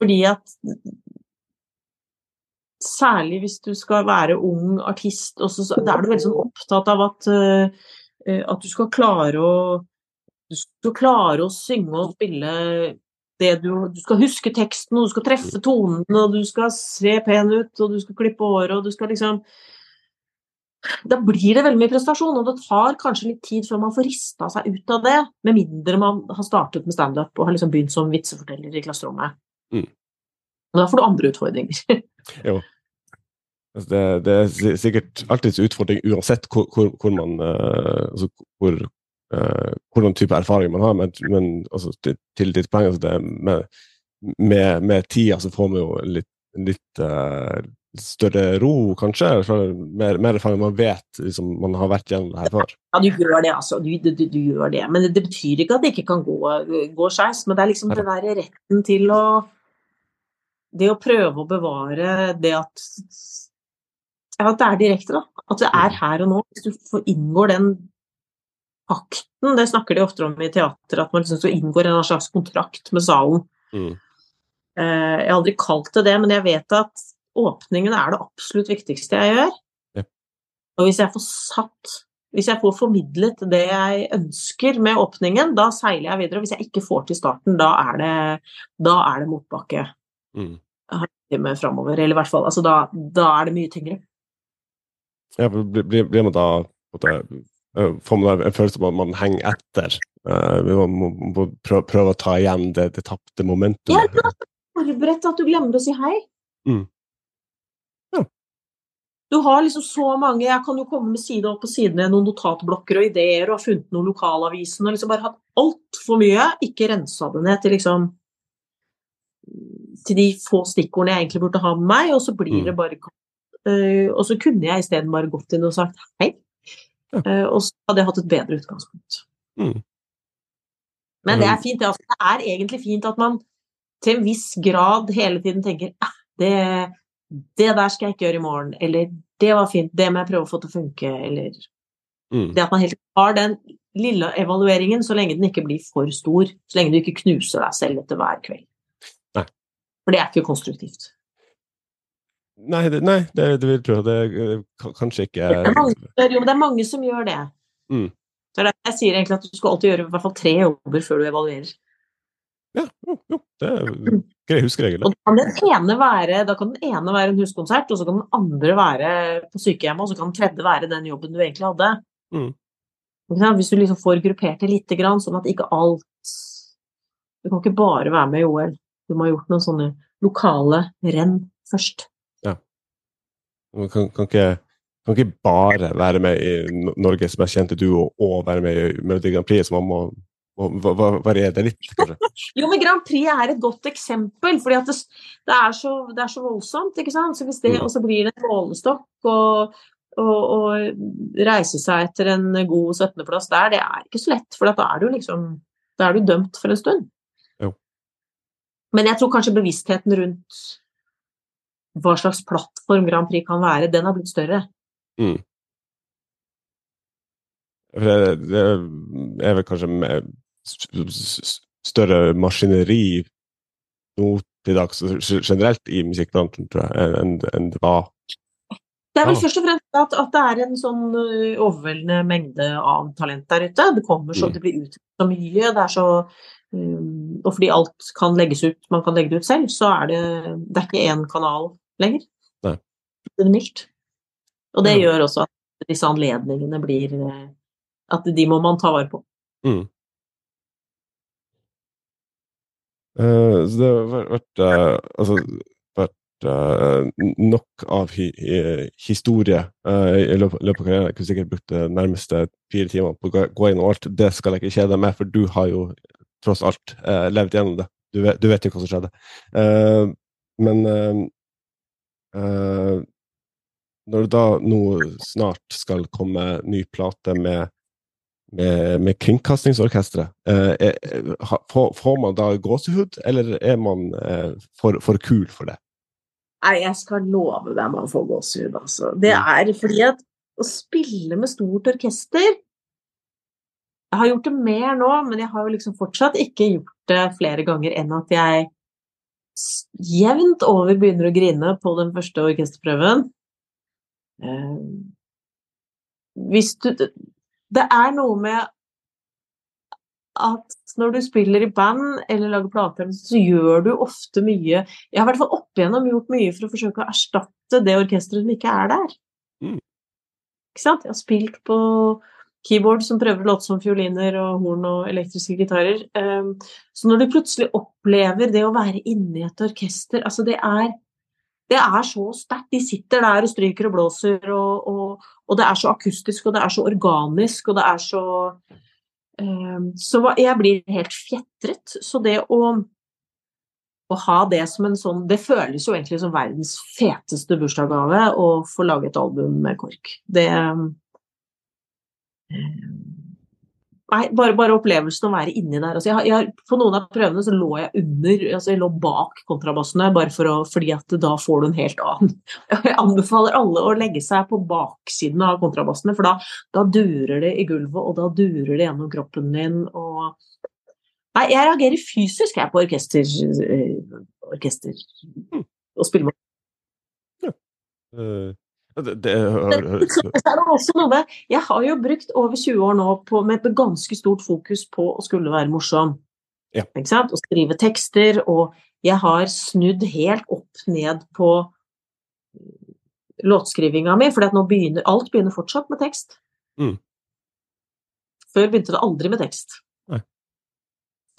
Fordi at Særlig hvis du skal være ung artist, så, da er du veldig sånn opptatt av at, uh, at du skal klare å du skal klare å synge og spille det du Du skal huske teksten, og du skal treffe tonen, og du skal se pen ut, og du skal klippe håret, og du skal liksom Da blir det veldig mye prestasjon, og det tar kanskje litt tid før man får rista seg ut av det, med mindre man har startet med standup og har liksom begynt som vitseforteller i klasserommet. Mm. Da får du andre utfordringer. jo. Altså det, det, er sikkert alltids utfordring uansett hvor, hvor, hvor man uh, altså hvor uh, hvordan type erfaring man har, men, men altså, til, til ditt poeng altså det, med, med, med, tida så får vi jo litt, litt uh, større ro, kanskje? Mer, mer erfaring man vet liksom, man har vært gjennom det her før? Ja, du gjør det, altså. Du, du, du, du gjør det. Men det, det, betyr ikke at det ikke kan gå, gå skeis. Men det er liksom den der retten til å Det å prøve å bevare det at at det er direkte, da. At det er mm. her og nå. Hvis du får inngår den pakten, det snakker de ofte om i teater, at man liksom inngår en slags kontrakt med salen. Mm. Eh, jeg har aldri kalt det det, men jeg vet at åpningen er det absolutt viktigste jeg gjør. Ja. Og hvis jeg får satt Hvis jeg får formidlet det jeg ønsker med åpningen, da seiler jeg videre. Og hvis jeg ikke får til starten, da er det, da er det motbakke. Mm. Med framover, eller i hvert fall altså da, da er det mye tyngre. Ja, blir, blir man da måtte, får man en følelse av at man henger etter. Man må prøve, prøve, å ta igjen det, det tapte momentet. Ja, er forberedt at du glemmer å si hei. Mm. Du har liksom så mange Jeg kan jo komme med side opp og side ned noen notatblokker og ideer og har funnet noen lokalavisen og liksom bare hatt altfor mye. Ikke rensa det ned til liksom til de få stikkordene jeg egentlig burde ha med meg, og så blir mm. det bare uh, Og så kunne jeg isteden bare gått inn og sagt hei. Uh, og så hadde jeg hatt et bedre utgangspunkt. Mm. Men det er fint. Altså, det er egentlig fint at man til en viss grad hele tiden tenker eh, det, det, der skal jeg ikke gjøre i morgen, eller det var fint, det må jeg prøve å få til å funke, eller mm. Det at man helt har den lille evalueringen så lenge den ikke blir for stor, så lenge du ikke knuser deg selv etter hver kveld. Nei. For det er ikke konstruktivt. Nei, det, nei, det, det vil jeg tro. Det er kanskje ikke det er mange, Jo, men det er mange som gjør det. Mm. Så det jeg sier egentlig at du skal alltid gjøre i hvert fall tre jobber før du evaluerer. Ja, jo, jo det er grei huskeregel. Og da kan, den ene være, da kan den ene være en huskonsert, og så kan den andre være på sykehjemmet, og så kan den tredje være den jobben du egentlig hadde. Mm. Hvis du liksom får gruppert det lite grann, sånn at ikke alt Du kan ikke bare være med i OL. Du må ha gjort noen sånne lokale renn først. Man kan, kan, ikke, kan, ikke, bare være med i Norges mest kjente duo og være med i Melodi Grand Prix, så man må variere det litt, kanskje. jo, men Grand Prix er et godt eksempel, fordi det, det, er så, det, er så, voldsomt. ikke sant? Så hvis det, mm. Og så blir det en målestokk og, og, og reise seg etter en god 17.-plass der, det er ikke så lett, for da er du liksom da er du dømt for en stund. Jo. Men jeg tror kanskje bevisstheten rundt hva slags plattform Grand Prix kan være, den har blitt større. Mm. Det, det, er vel kanskje større maskineri nå til dags generelt i musikkbransjen, tror jeg, enn, en det var det er vel først og fremst at, at, det er en sånn overveldende mengde av talent der ute. Det kommer så, mm. det blir ut så mye. Det er så um, Og fordi alt kan legges ut, man kan legge det ut selv, så er det, det er ikke én kanal lenger. Nei. Det er mildt. Og det ja. gjør også at disse anledningene blir eh, At de må man ta vare på. Mm. Uh, så det har vært uh, altså, vært uh, nok av hi historie i løpet av karrieren. Jeg kunne sikkert brukt de nærmeste fire timer på å gå gjennom alt. Det skal jeg ikke kjede deg med, for du har jo tross alt levd gjennom det. Du vet, du vet, jo hva som skjedde. men når det da nå snart skal komme ny plate med med, med Kringkastingsorkesteret. Eh, får, får, man da gåsehud, eller er man eh, for, for, kul for det? Nei, jeg skal love deg man får gåsehud, altså. Det mm. er fordi at å spille med stort orkester Jeg har gjort det mer nå, men jeg har jo liksom fortsatt ikke gjort det flere ganger enn at jeg jevnt over begynner å grine på den første orkesterprøven. Eh, hvis du Det er noe med at når du spiller i band eller lager plater, så gjør du ofte mye Jeg har i hvert fall opp igjennom gjort mye for å forsøke å erstatte det orkesteret som ikke er der. Mm. Ikke sant? Jeg har spilt på keyboard som prøver å låte som fioliner og horn og elektriske gitarer. Ehm, så når du plutselig opplever det å være inni et orkester Altså, det er det er så sterkt. De sitter der og stryker og blåser, og, og, og, det er så akustisk, og det er så organisk, og det er så um, Så jeg blir helt fjetret. Så det å, å ha det som en sånn Det føles jo egentlig som verdens feteste bursdagsgave å få lage et album med KORK. Det um, Nei, bare, bare, opplevelsen å være inni der. Altså, jeg, jeg, på noen av prøvene så lå jeg under, altså jeg lå bak kontrabassene, bare for å, fordi at da får du en helt annen Jeg anbefaler alle å legge seg på baksiden av kontrabassene, for da, da durer det i gulvet, og da durer det gjennom kroppen din. og Nei, jeg reagerer fysisk jeg på orkester, øh, orkester mm. og spiller med. Ja. Uh, det, det, det, jeg har jo brukt over 20 år nå på, med et ganske stort fokus på å skulle være morsom. Ja. Ikke sant? Å skrive tekster, og jeg har snudd helt opp ned på låtskrivinga mi, for alt begynner fortsatt med tekst. Mm. Før begynte det aldri med tekst. Nei.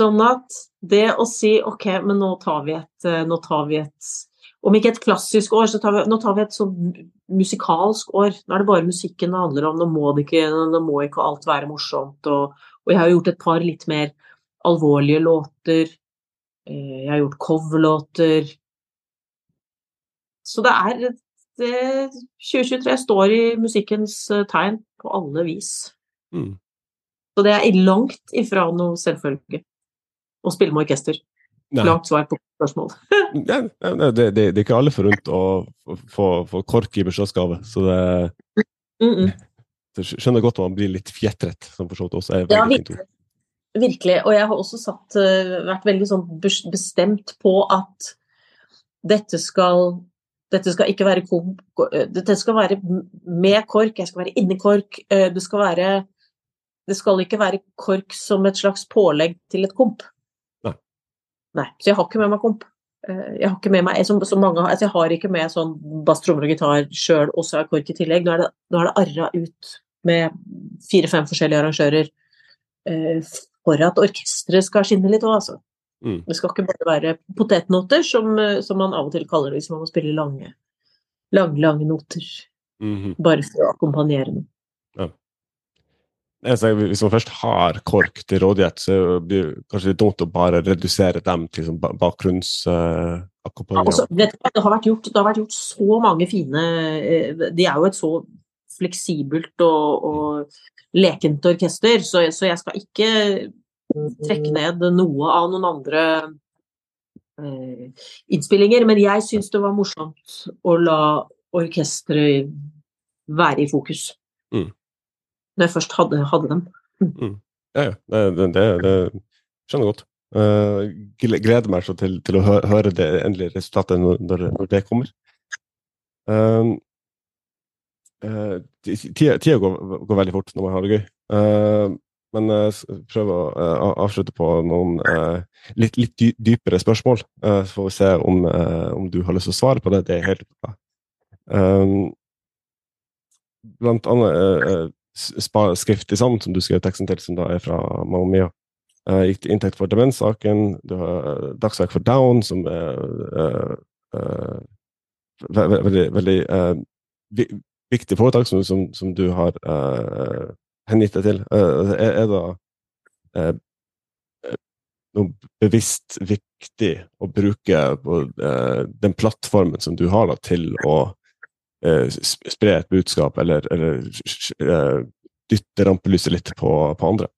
Sånn at det å si ok, men nå tar vi et, nå tar vi et om ikke et klassisk år, så tar vi, nå tar vi et sånn musikalsk år. Nå er det bare musikken det handler om. Nå må, det ikke, nå må ikke alt være morsomt. Og, og, jeg har gjort et par litt mer alvorlige låter. Eh, jeg har gjort coverlåter. Så det er det, 2023 står i musikkens eh, tegn på alle vis. Mm. Så det er langt ifra noe selvfølge å spille med orkester. Langt svar på spørsmål. ja, det, det, det, er ikke alle forunt å få, få KORK i bursdagsgave, så det mm -mm. Jeg skjønner godt at man blir litt fjetret, som for så vidt også er veldig ja, fint ord. Virkelig. Og jeg har også satt, uh, vært veldig sånn bestemt på at dette skal dette skal ikke være komp, dette skal være med KORK, jeg skal være inni KORK. Uh, det skal være Det skal ikke være KORK som et slags pålegg til et komp. Nei, så jeg har ikke med meg komp. Eh, jeg har ikke med meg, som, som mange, altså jeg har ikke med sånn bass, trommer og gitar sjøl, og så er i tillegg. Nå er det, nå er det arra ut med fire-fem forskjellige arrangører eh, for at orkesteret skal skinne litt òg, altså. Mm. Det skal ikke bare være potetnoter, som, eh, som, man av og til kaller det hvis man må spille lange, lange, lange noter. Mm -hmm. Bare for å akkompagnere noe. Hvis man først har KORK til rådighet, så blir det kanskje litt dumt å bare redusere dem til liksom, bakgrunnsakkompagnement. Uh, det, det, har vært gjort, det har vært gjort så mange fine eh, De er jo et så fleksibelt og, og lekent orkester, så, så, jeg skal ikke trekke ned noe av noen andre uh, innspillinger. Men jeg syns det var morsomt å la orkesteret være i fokus. Mm når jeg først hadde, hadde dem. Mm. Ja, ja. Det, det, det, skjønner jeg godt. Uh, gleder meg så til, til å hø høre det endelige resultatet når, når det kommer. Uh, uh, tida, går, går, veldig fort når man har det gøy. Uh, men jeg prøver å avslutte på noen litt, litt, dypere spørsmål. så får vi se om, om, du har lyst til å svare på det. Det er helt bra. blant annet skriftlig sammen, som du skrev teksten til, som da er fra Mamma Mia. Uh, gikk inntekt for demenssaken. Du har uh, Dagsverk for Down, som er uh, veldig, veldig uh, viktig foretak som, som, som du har uh, hengitt deg til. Uh, er, er, det noe bevisst viktig å bruke den plattformen som du har da, til å spre et budskap, eller, eller dytte rampelyset litt på, på andre?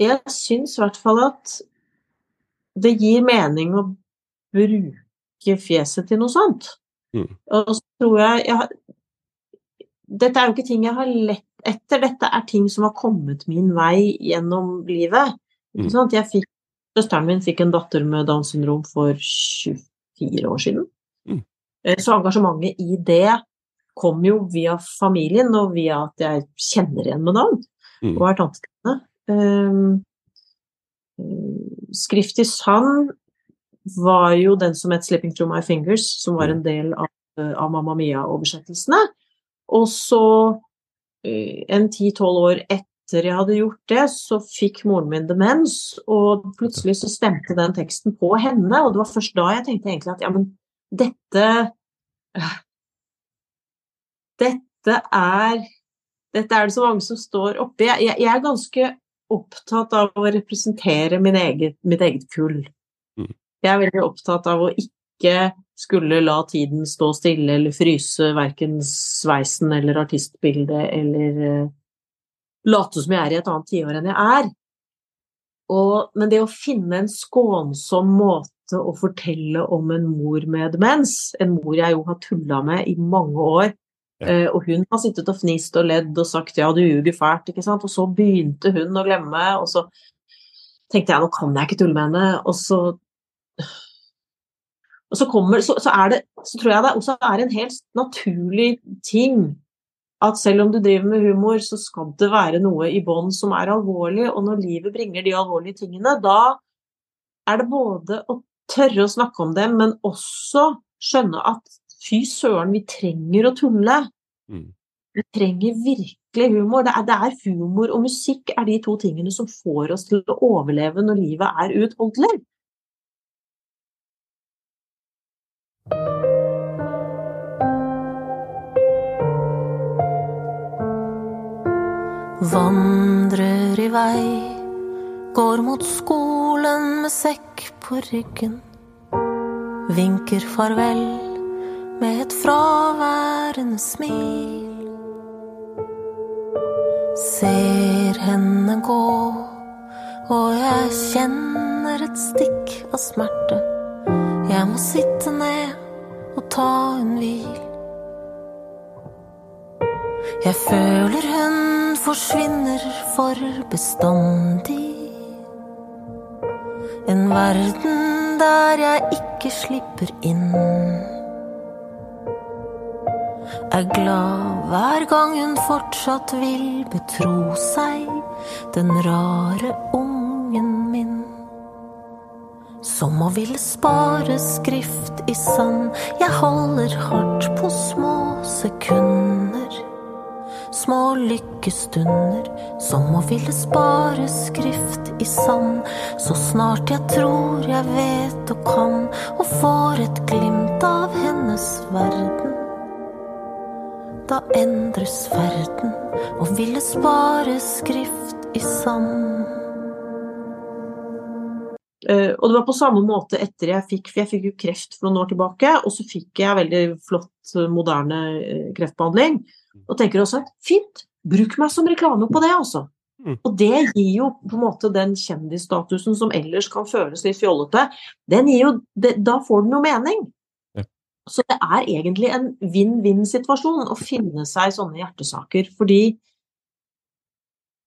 Jeg syns i hvert fall at det gir mening å bruke fjeset til noe sånt. Mm. Og så tror jeg, jeg Dette er jo ikke ting jeg har lett etter, dette er ting som har kommet min vei gjennom livet. Mm. Fikk, Søsteren min fikk en datter med Downs syndrom for 24 år siden. Mm. Eh, så engasjementet i det kom jo via familien, og via at jeg kjenner igjen med navn mm. og er tante til henne. Um, Skrift i sand var jo den som het 'Slipping Through My Fingers', som var en del av, av Mamma Mia-oversettelsene. Og så, eh, en ti-tolv år etter jeg hadde gjort det, så fikk moren min demens, og plutselig så stemte den teksten på henne, og det var først da jeg tenkte egentlig at ja, men dette Dette er dette er det så mange som står oppi. Jeg, jeg, jeg er ganske opptatt av å representere eget, mitt eget kull. Mm. Jeg er veldig opptatt av å ikke skulle la tiden stå stille eller fryse verken sveisen eller artistbildet eller uh, late som jeg er i et annet tiår enn jeg er. Og, men det å finne en skånsom måte å fortelle om en mor med demens, en mor jeg jo har tulla med i mange år, Ja. og hun har sittet og fnist og ledd og sagt 'ja, du ljuger fælt', ikke sant. Og så begynte hun å glemme, og så tenkte jeg 'nå kan jeg ikke tulle med henne', og så Og så kommer så, så, er det Så tror jeg det også er en helt naturlig ting at selv om du driver med humor, så skal det være noe i bånn som er alvorlig, og når livet bringer de alvorlige tingene, da er det både å tørre å snakke om dem, men også skjønne at fy søren, vi trenger å tulle. Mm. Vi trenger virkelig humor. Det er, det er, humor og musikk er de to tingene som får oss til å overleve når livet er uutholdelig. Vandrer i vei, går mot skolen med sekk på ryggen. Vinker farvel med et fraværende smil. Ser henne gå, og jeg kjenner et stikk av smerte. Jeg må sitte ned og ta en hvil. Jeg føler hun forsvinner for bestandig. En verden der jeg ikke slipper inn er glad hver gang hun fortsatt vil betro seg den rare ungen min. Som å ville spare skrift i sand. Jeg holder hardt på små sekunder. Små lykkestunder. Som å ville spare skrift i sand. Så snart jeg tror jeg vet og kan, og får et glimt av hennes verden da endres verden, og ville spare skrift i sand. Uh, og det var på samme måte etter jeg fikk For jeg fikk jo kreft for noen år tilbake, og så fikk jeg veldig flott, moderne uh, kreftbehandling. Og tenker også fint, bruk meg som reklame på det, altså. Mm. Og det gir jo på en måte den kjendisstatusen som ellers kan føles litt fjollete, den gir jo, det, da får den jo mening. Så det er egentlig en vinn-vinn-situasjon å finne seg sånne hjertesaker, fordi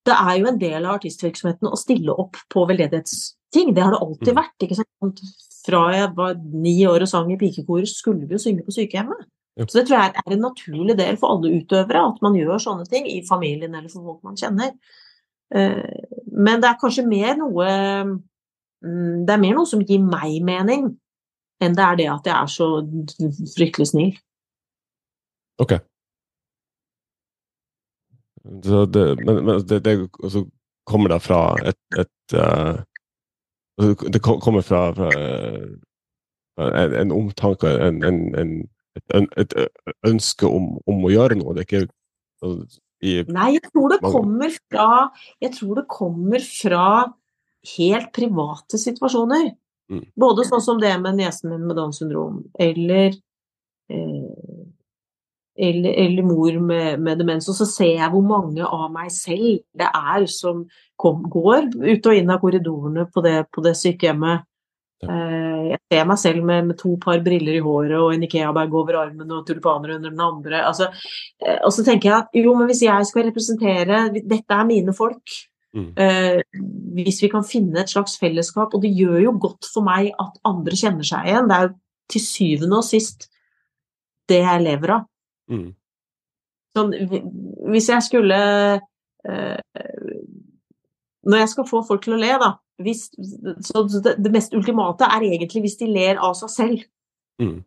det er jo en del av artistvirksomheten å stille opp på veldedighetsting. Det har det alltid mm. vært. ikke sant? Fra jeg var ni år og sang i pikekor, skulle vi jo synge på sykehjemmet. Så det tror jeg er en naturlig del for alle utøvere, at man gjør sånne ting i familien eller for folk man kjenner. Eh, men det er kanskje mer noe mm, Det er mer noe som gir meg mening, enn det er det at jeg er så fryktelig snill. Ok. Så det, men, men det, det altså, kommer da fra et, et uh, Det kommer fra, fra en, en omtanke, en, en, et, et, ønske om, om, å gjøre noe. Det er ikke altså, i, Nei, jeg tror det kommer fra Jeg tror det kommer fra helt private situasjoner. Mm. Både sånn som det med niesen min med Downs syndrom, eller eh, eller, eller, mor med, med, demens. Og så ser jeg hvor mange av meg selv det er som kom, går ut og inn av korridorene på det, på det sykehjemmet. Eh, jeg ser meg selv med, med, to par briller i håret og en Ikea-bag over armen og tulipaner under den andre. Altså, eh, og så tenker jeg at jo, men hvis jeg skal representere Dette er mine folk. Mm. Eh, hvis vi kan finne et slags fellesskap, og det gjør jo godt for meg at andre kjenner seg igjen. Det er jo til syvende og sist det jeg lever av. Mm. Sånn, hvis jeg skulle eh, Når jeg skal få folk til å le, da hvis, Så det, det, mest ultimate er egentlig hvis de ler av seg selv. Mm.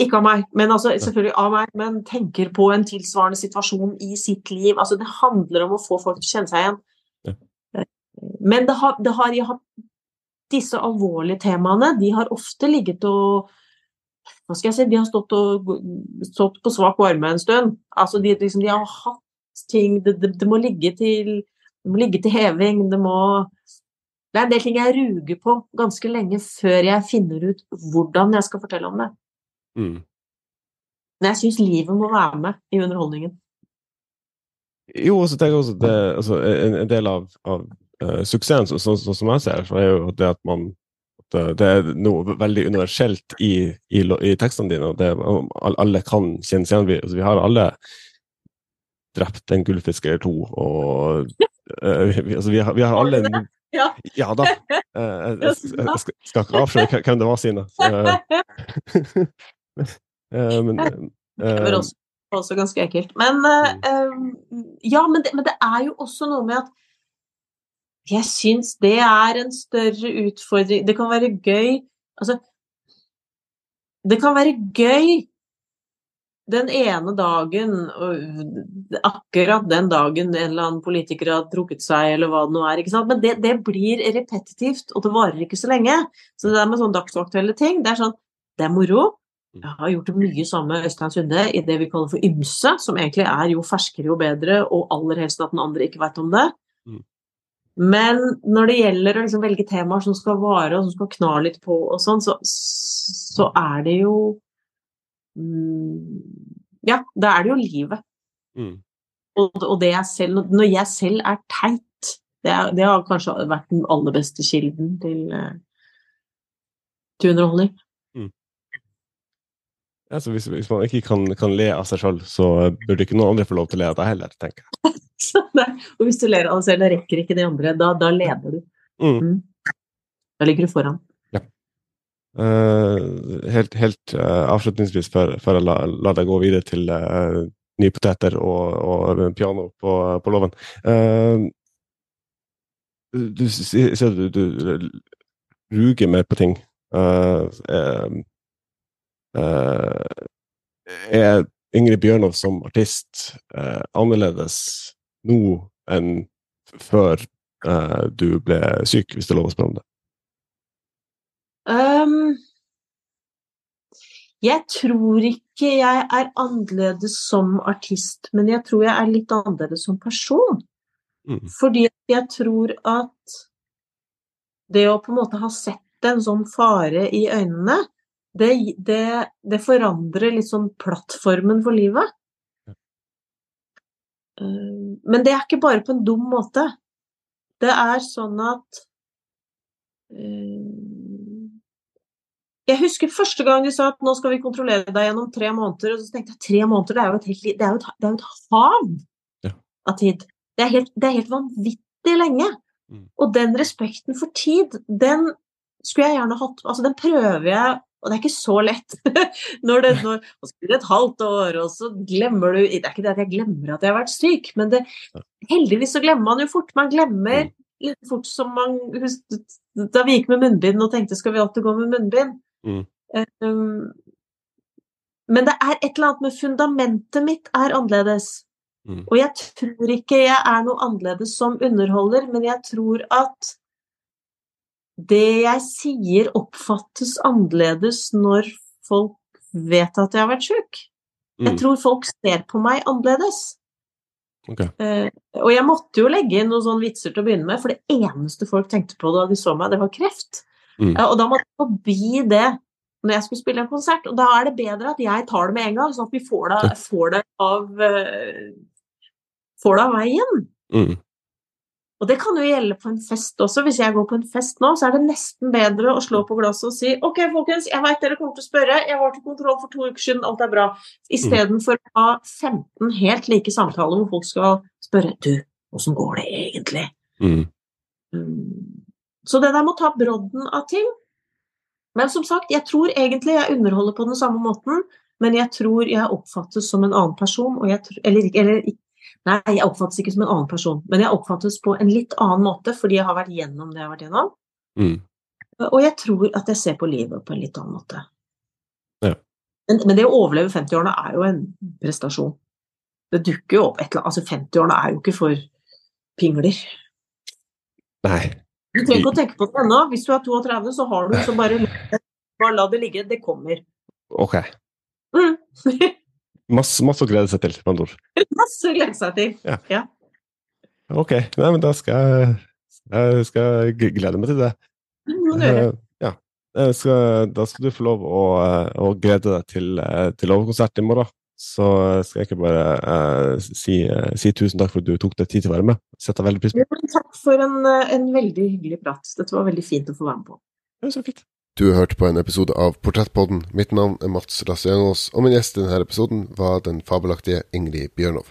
Ikke av meg, men altså, selvfølgelig av meg, men tenker på en tilsvarende situasjon i sitt liv. Altså, det handler om å få folk til å kjenne seg igjen. Ja. Men det har, det har, har, disse alvorlige temaene de har ofte ligget og hva skal jeg si, De har stått, og, stått på svak varme en stund. Altså, de, liksom, de har hatt ting det, det, det, må ligge til, det må ligge til heving. Det må Det er en del ting jeg ruger på ganske lenge før jeg finner ut hvordan jeg skal fortelle om det. Mm. Men jeg syns livet må være med i underholdningen. Jo, og så tenker jeg også det, altså, en, en, del av, av uh, suksessen, sånn så, så, som jeg ser er jo det at man at eh, det er noe veldig universelt i, i, i tekstene dine. og det, Alle kan kjenne seg igjen. Vi, altså, vi har alle drept en gullfisk eller to. og uh, vi, altså, vi, har, vi, har, alle ja. ja da. Uh, jeg, jeg, skal, ikke avsløre hvem det var, Sine. Men, det var også, også, ganske ekkelt. Men ja, men det, men det er jo også noe med at jeg syns det er en større utfordring. Det kan være gøy Altså Det kan være gøy den ene dagen, akkurat den dagen en eller annen politiker har trukket seg, eller hva det nå er. ikke sant? Men det, det, blir repetitivt, og det varer ikke så lenge. Så det der med sånne dagsaktuelle ting, det er sånn Det er moro. Jeg har gjort mye sammen med Øystein Sunde i det vi kaller for ymse, som egentlig er jo ferskere jo bedre, og aller helst at den andre ikke veit om det. Mm. Men når det gjelder å liksom velge temaer som skal vare, og som skal kna litt på og sånn, så, så, er det jo Ja, da er det jo livet. Mm. Og, og, det jeg selv Når jeg selv er teit, det, er, det, har kanskje vært den aller beste kilden til, eh, til underholdning. Mm. Altså, hvis, hvis, man ikke kan, kan le av seg sjøl, så burde ikke noen andre få lov til å le av deg heller, tenker jeg. og hvis du ler av deg selv, da rekker ikke de andre. Da, da leder du. Mm. Mm. Da ligger du foran. Uh, helt, helt uh, avslutningsvis, før, før jeg lar la deg gå videre til uh, nye poteter og, og, piano på, på låven Du ser du, du, ruger mer på ting. er Ingrid Bjørnov som artist annerledes nå enn før uh, du ble syk, hvis det er lov å spørre om det? Um, jeg tror ikke jeg er annerledes som artist, men jeg tror jeg er litt annerledes som person. Mm. Fordi jeg tror at det å på en måte ha sett en sånn fare i øynene, det, det, det forandrer litt sånn plattformen for livet. Eh, men det er ikke bare på en dum måte. Det er sånn at eh, Jeg husker første gang de sa at nå skal vi kontrollere deg gjennom tre måneder. Og så tenkte jeg tre måneder, det er jo et, helt, det er jo et, det er et hav ja. av tid. Det er, helt, det er helt vanvittig lenge. Mm. Og den respekten for tid, den skulle jeg gjerne hatt Altså, den prøver jeg og det er ikke så lett. når det, når, og så blir det et halvt år, og så glemmer du Det er ikke det at jeg glemmer at jeg har vært syk, men det, heldigvis så glemmer man jo fort. Man glemmer mm. litt fort som man Da vi gikk med munnbind og tenkte skal vi alltid gå med munnbind? Mm. Um, men det er et eller annet med fundamentet mitt er annerledes. Mm. Og jeg tror ikke jeg er noe annerledes som underholder, men jeg tror at det jeg sier oppfattes annerledes når folk vet at jeg har vært sjuk. Jeg Mm. tror folk ser på meg annerledes. Okay. Uh, og jeg måtte jo legge inn noen sånne vitser til å begynne med, for det eneste folk tenkte på da de så meg, det var kreft. Mm. Og da måtte jeg forbi det når jeg skulle spille en konsert, og da er det bedre at jeg tar det med en gang, sånn at vi får det, får det av eh, får det av veien. Mm. Og det kan jo gjelde på en fest også. Hvis jeg går på en fest nå, så er det nesten bedre å slå på glasset og si OK, folkens, jeg veit dere kommer til å spørre, jeg var til kontroll for to uker siden, alt er bra. Istedenfor å ha 15 helt like samtaler hvor folk skal spørre Du, åssen går det egentlig? Mm. Så det der må ta brodden av ting. Men som sagt, jeg tror egentlig jeg underholder på den samme måten, men jeg tror jeg oppfattes som en annen person, og jeg tr- eller, eller Nei, jeg oppfattes ikke som en annen person, men jeg oppfattes på en litt annen måte fordi jeg har vært gjennom det jeg har vært gjennom. Mm. Og jeg tror at jeg ser på livet på en litt annen måte. Ja. Men, men det å overleve 50-årene er jo en prestasjon. Det dukker jo opp et eller annet Altså, 50-årene er jo ikke for pingler. Nei. Du trenger ikke å tenke på det ennå. Hvis du er 32, så har du så bare, bare la det ligge. Det kommer. Ok. Mm. Masse, masse å glede seg til, med andre ord. Masse å glede seg til. ja. Ok. Nei, men da skal jeg, jeg skal glede meg til det. Det må du gjøre. Eh, ja. Skal, da skal du få lov å, eh, å glede deg til, eh, til overkonsert i morgen. Så skal jeg ikke bare uh, si, uh, si tusen takk for at du tok deg tid til å være med. Setter veldig pris på det. Takk for en, eh, en veldig hyggelig prat. Dette var veldig fint å få være med på. Det var så fint. Du har hørt på en episode av Portrettpodden. Mitt navn er Mats Lasse-Jangås, og min gjest i denne episoden var den fabelaktige Ingrid Bjørnov.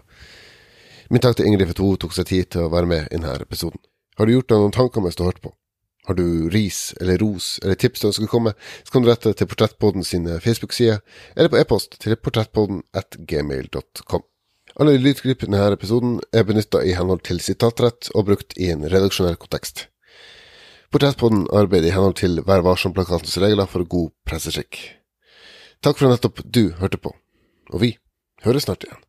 Min takk til Ingrid for at hun tok seg tid til å være med i denne episoden. Har du gjort deg noen tanker mens du har hørt på? Har du ris eller ros eller tips du ønsker å komme, så kan du rette til Portrettpodden sine Facebook-sider, eller på e-post til portrettpodden at gmail.com. Alle lydklipp i denne episoden er benytta i henhold til sitatrett og brukt i en redaksjonell kontekst. Portrettpodden arbeider i henhold til Vær varsom-plakatens regler for god presseskikk. Takk for at nettopp du hørte på, og vi høres snart igjen.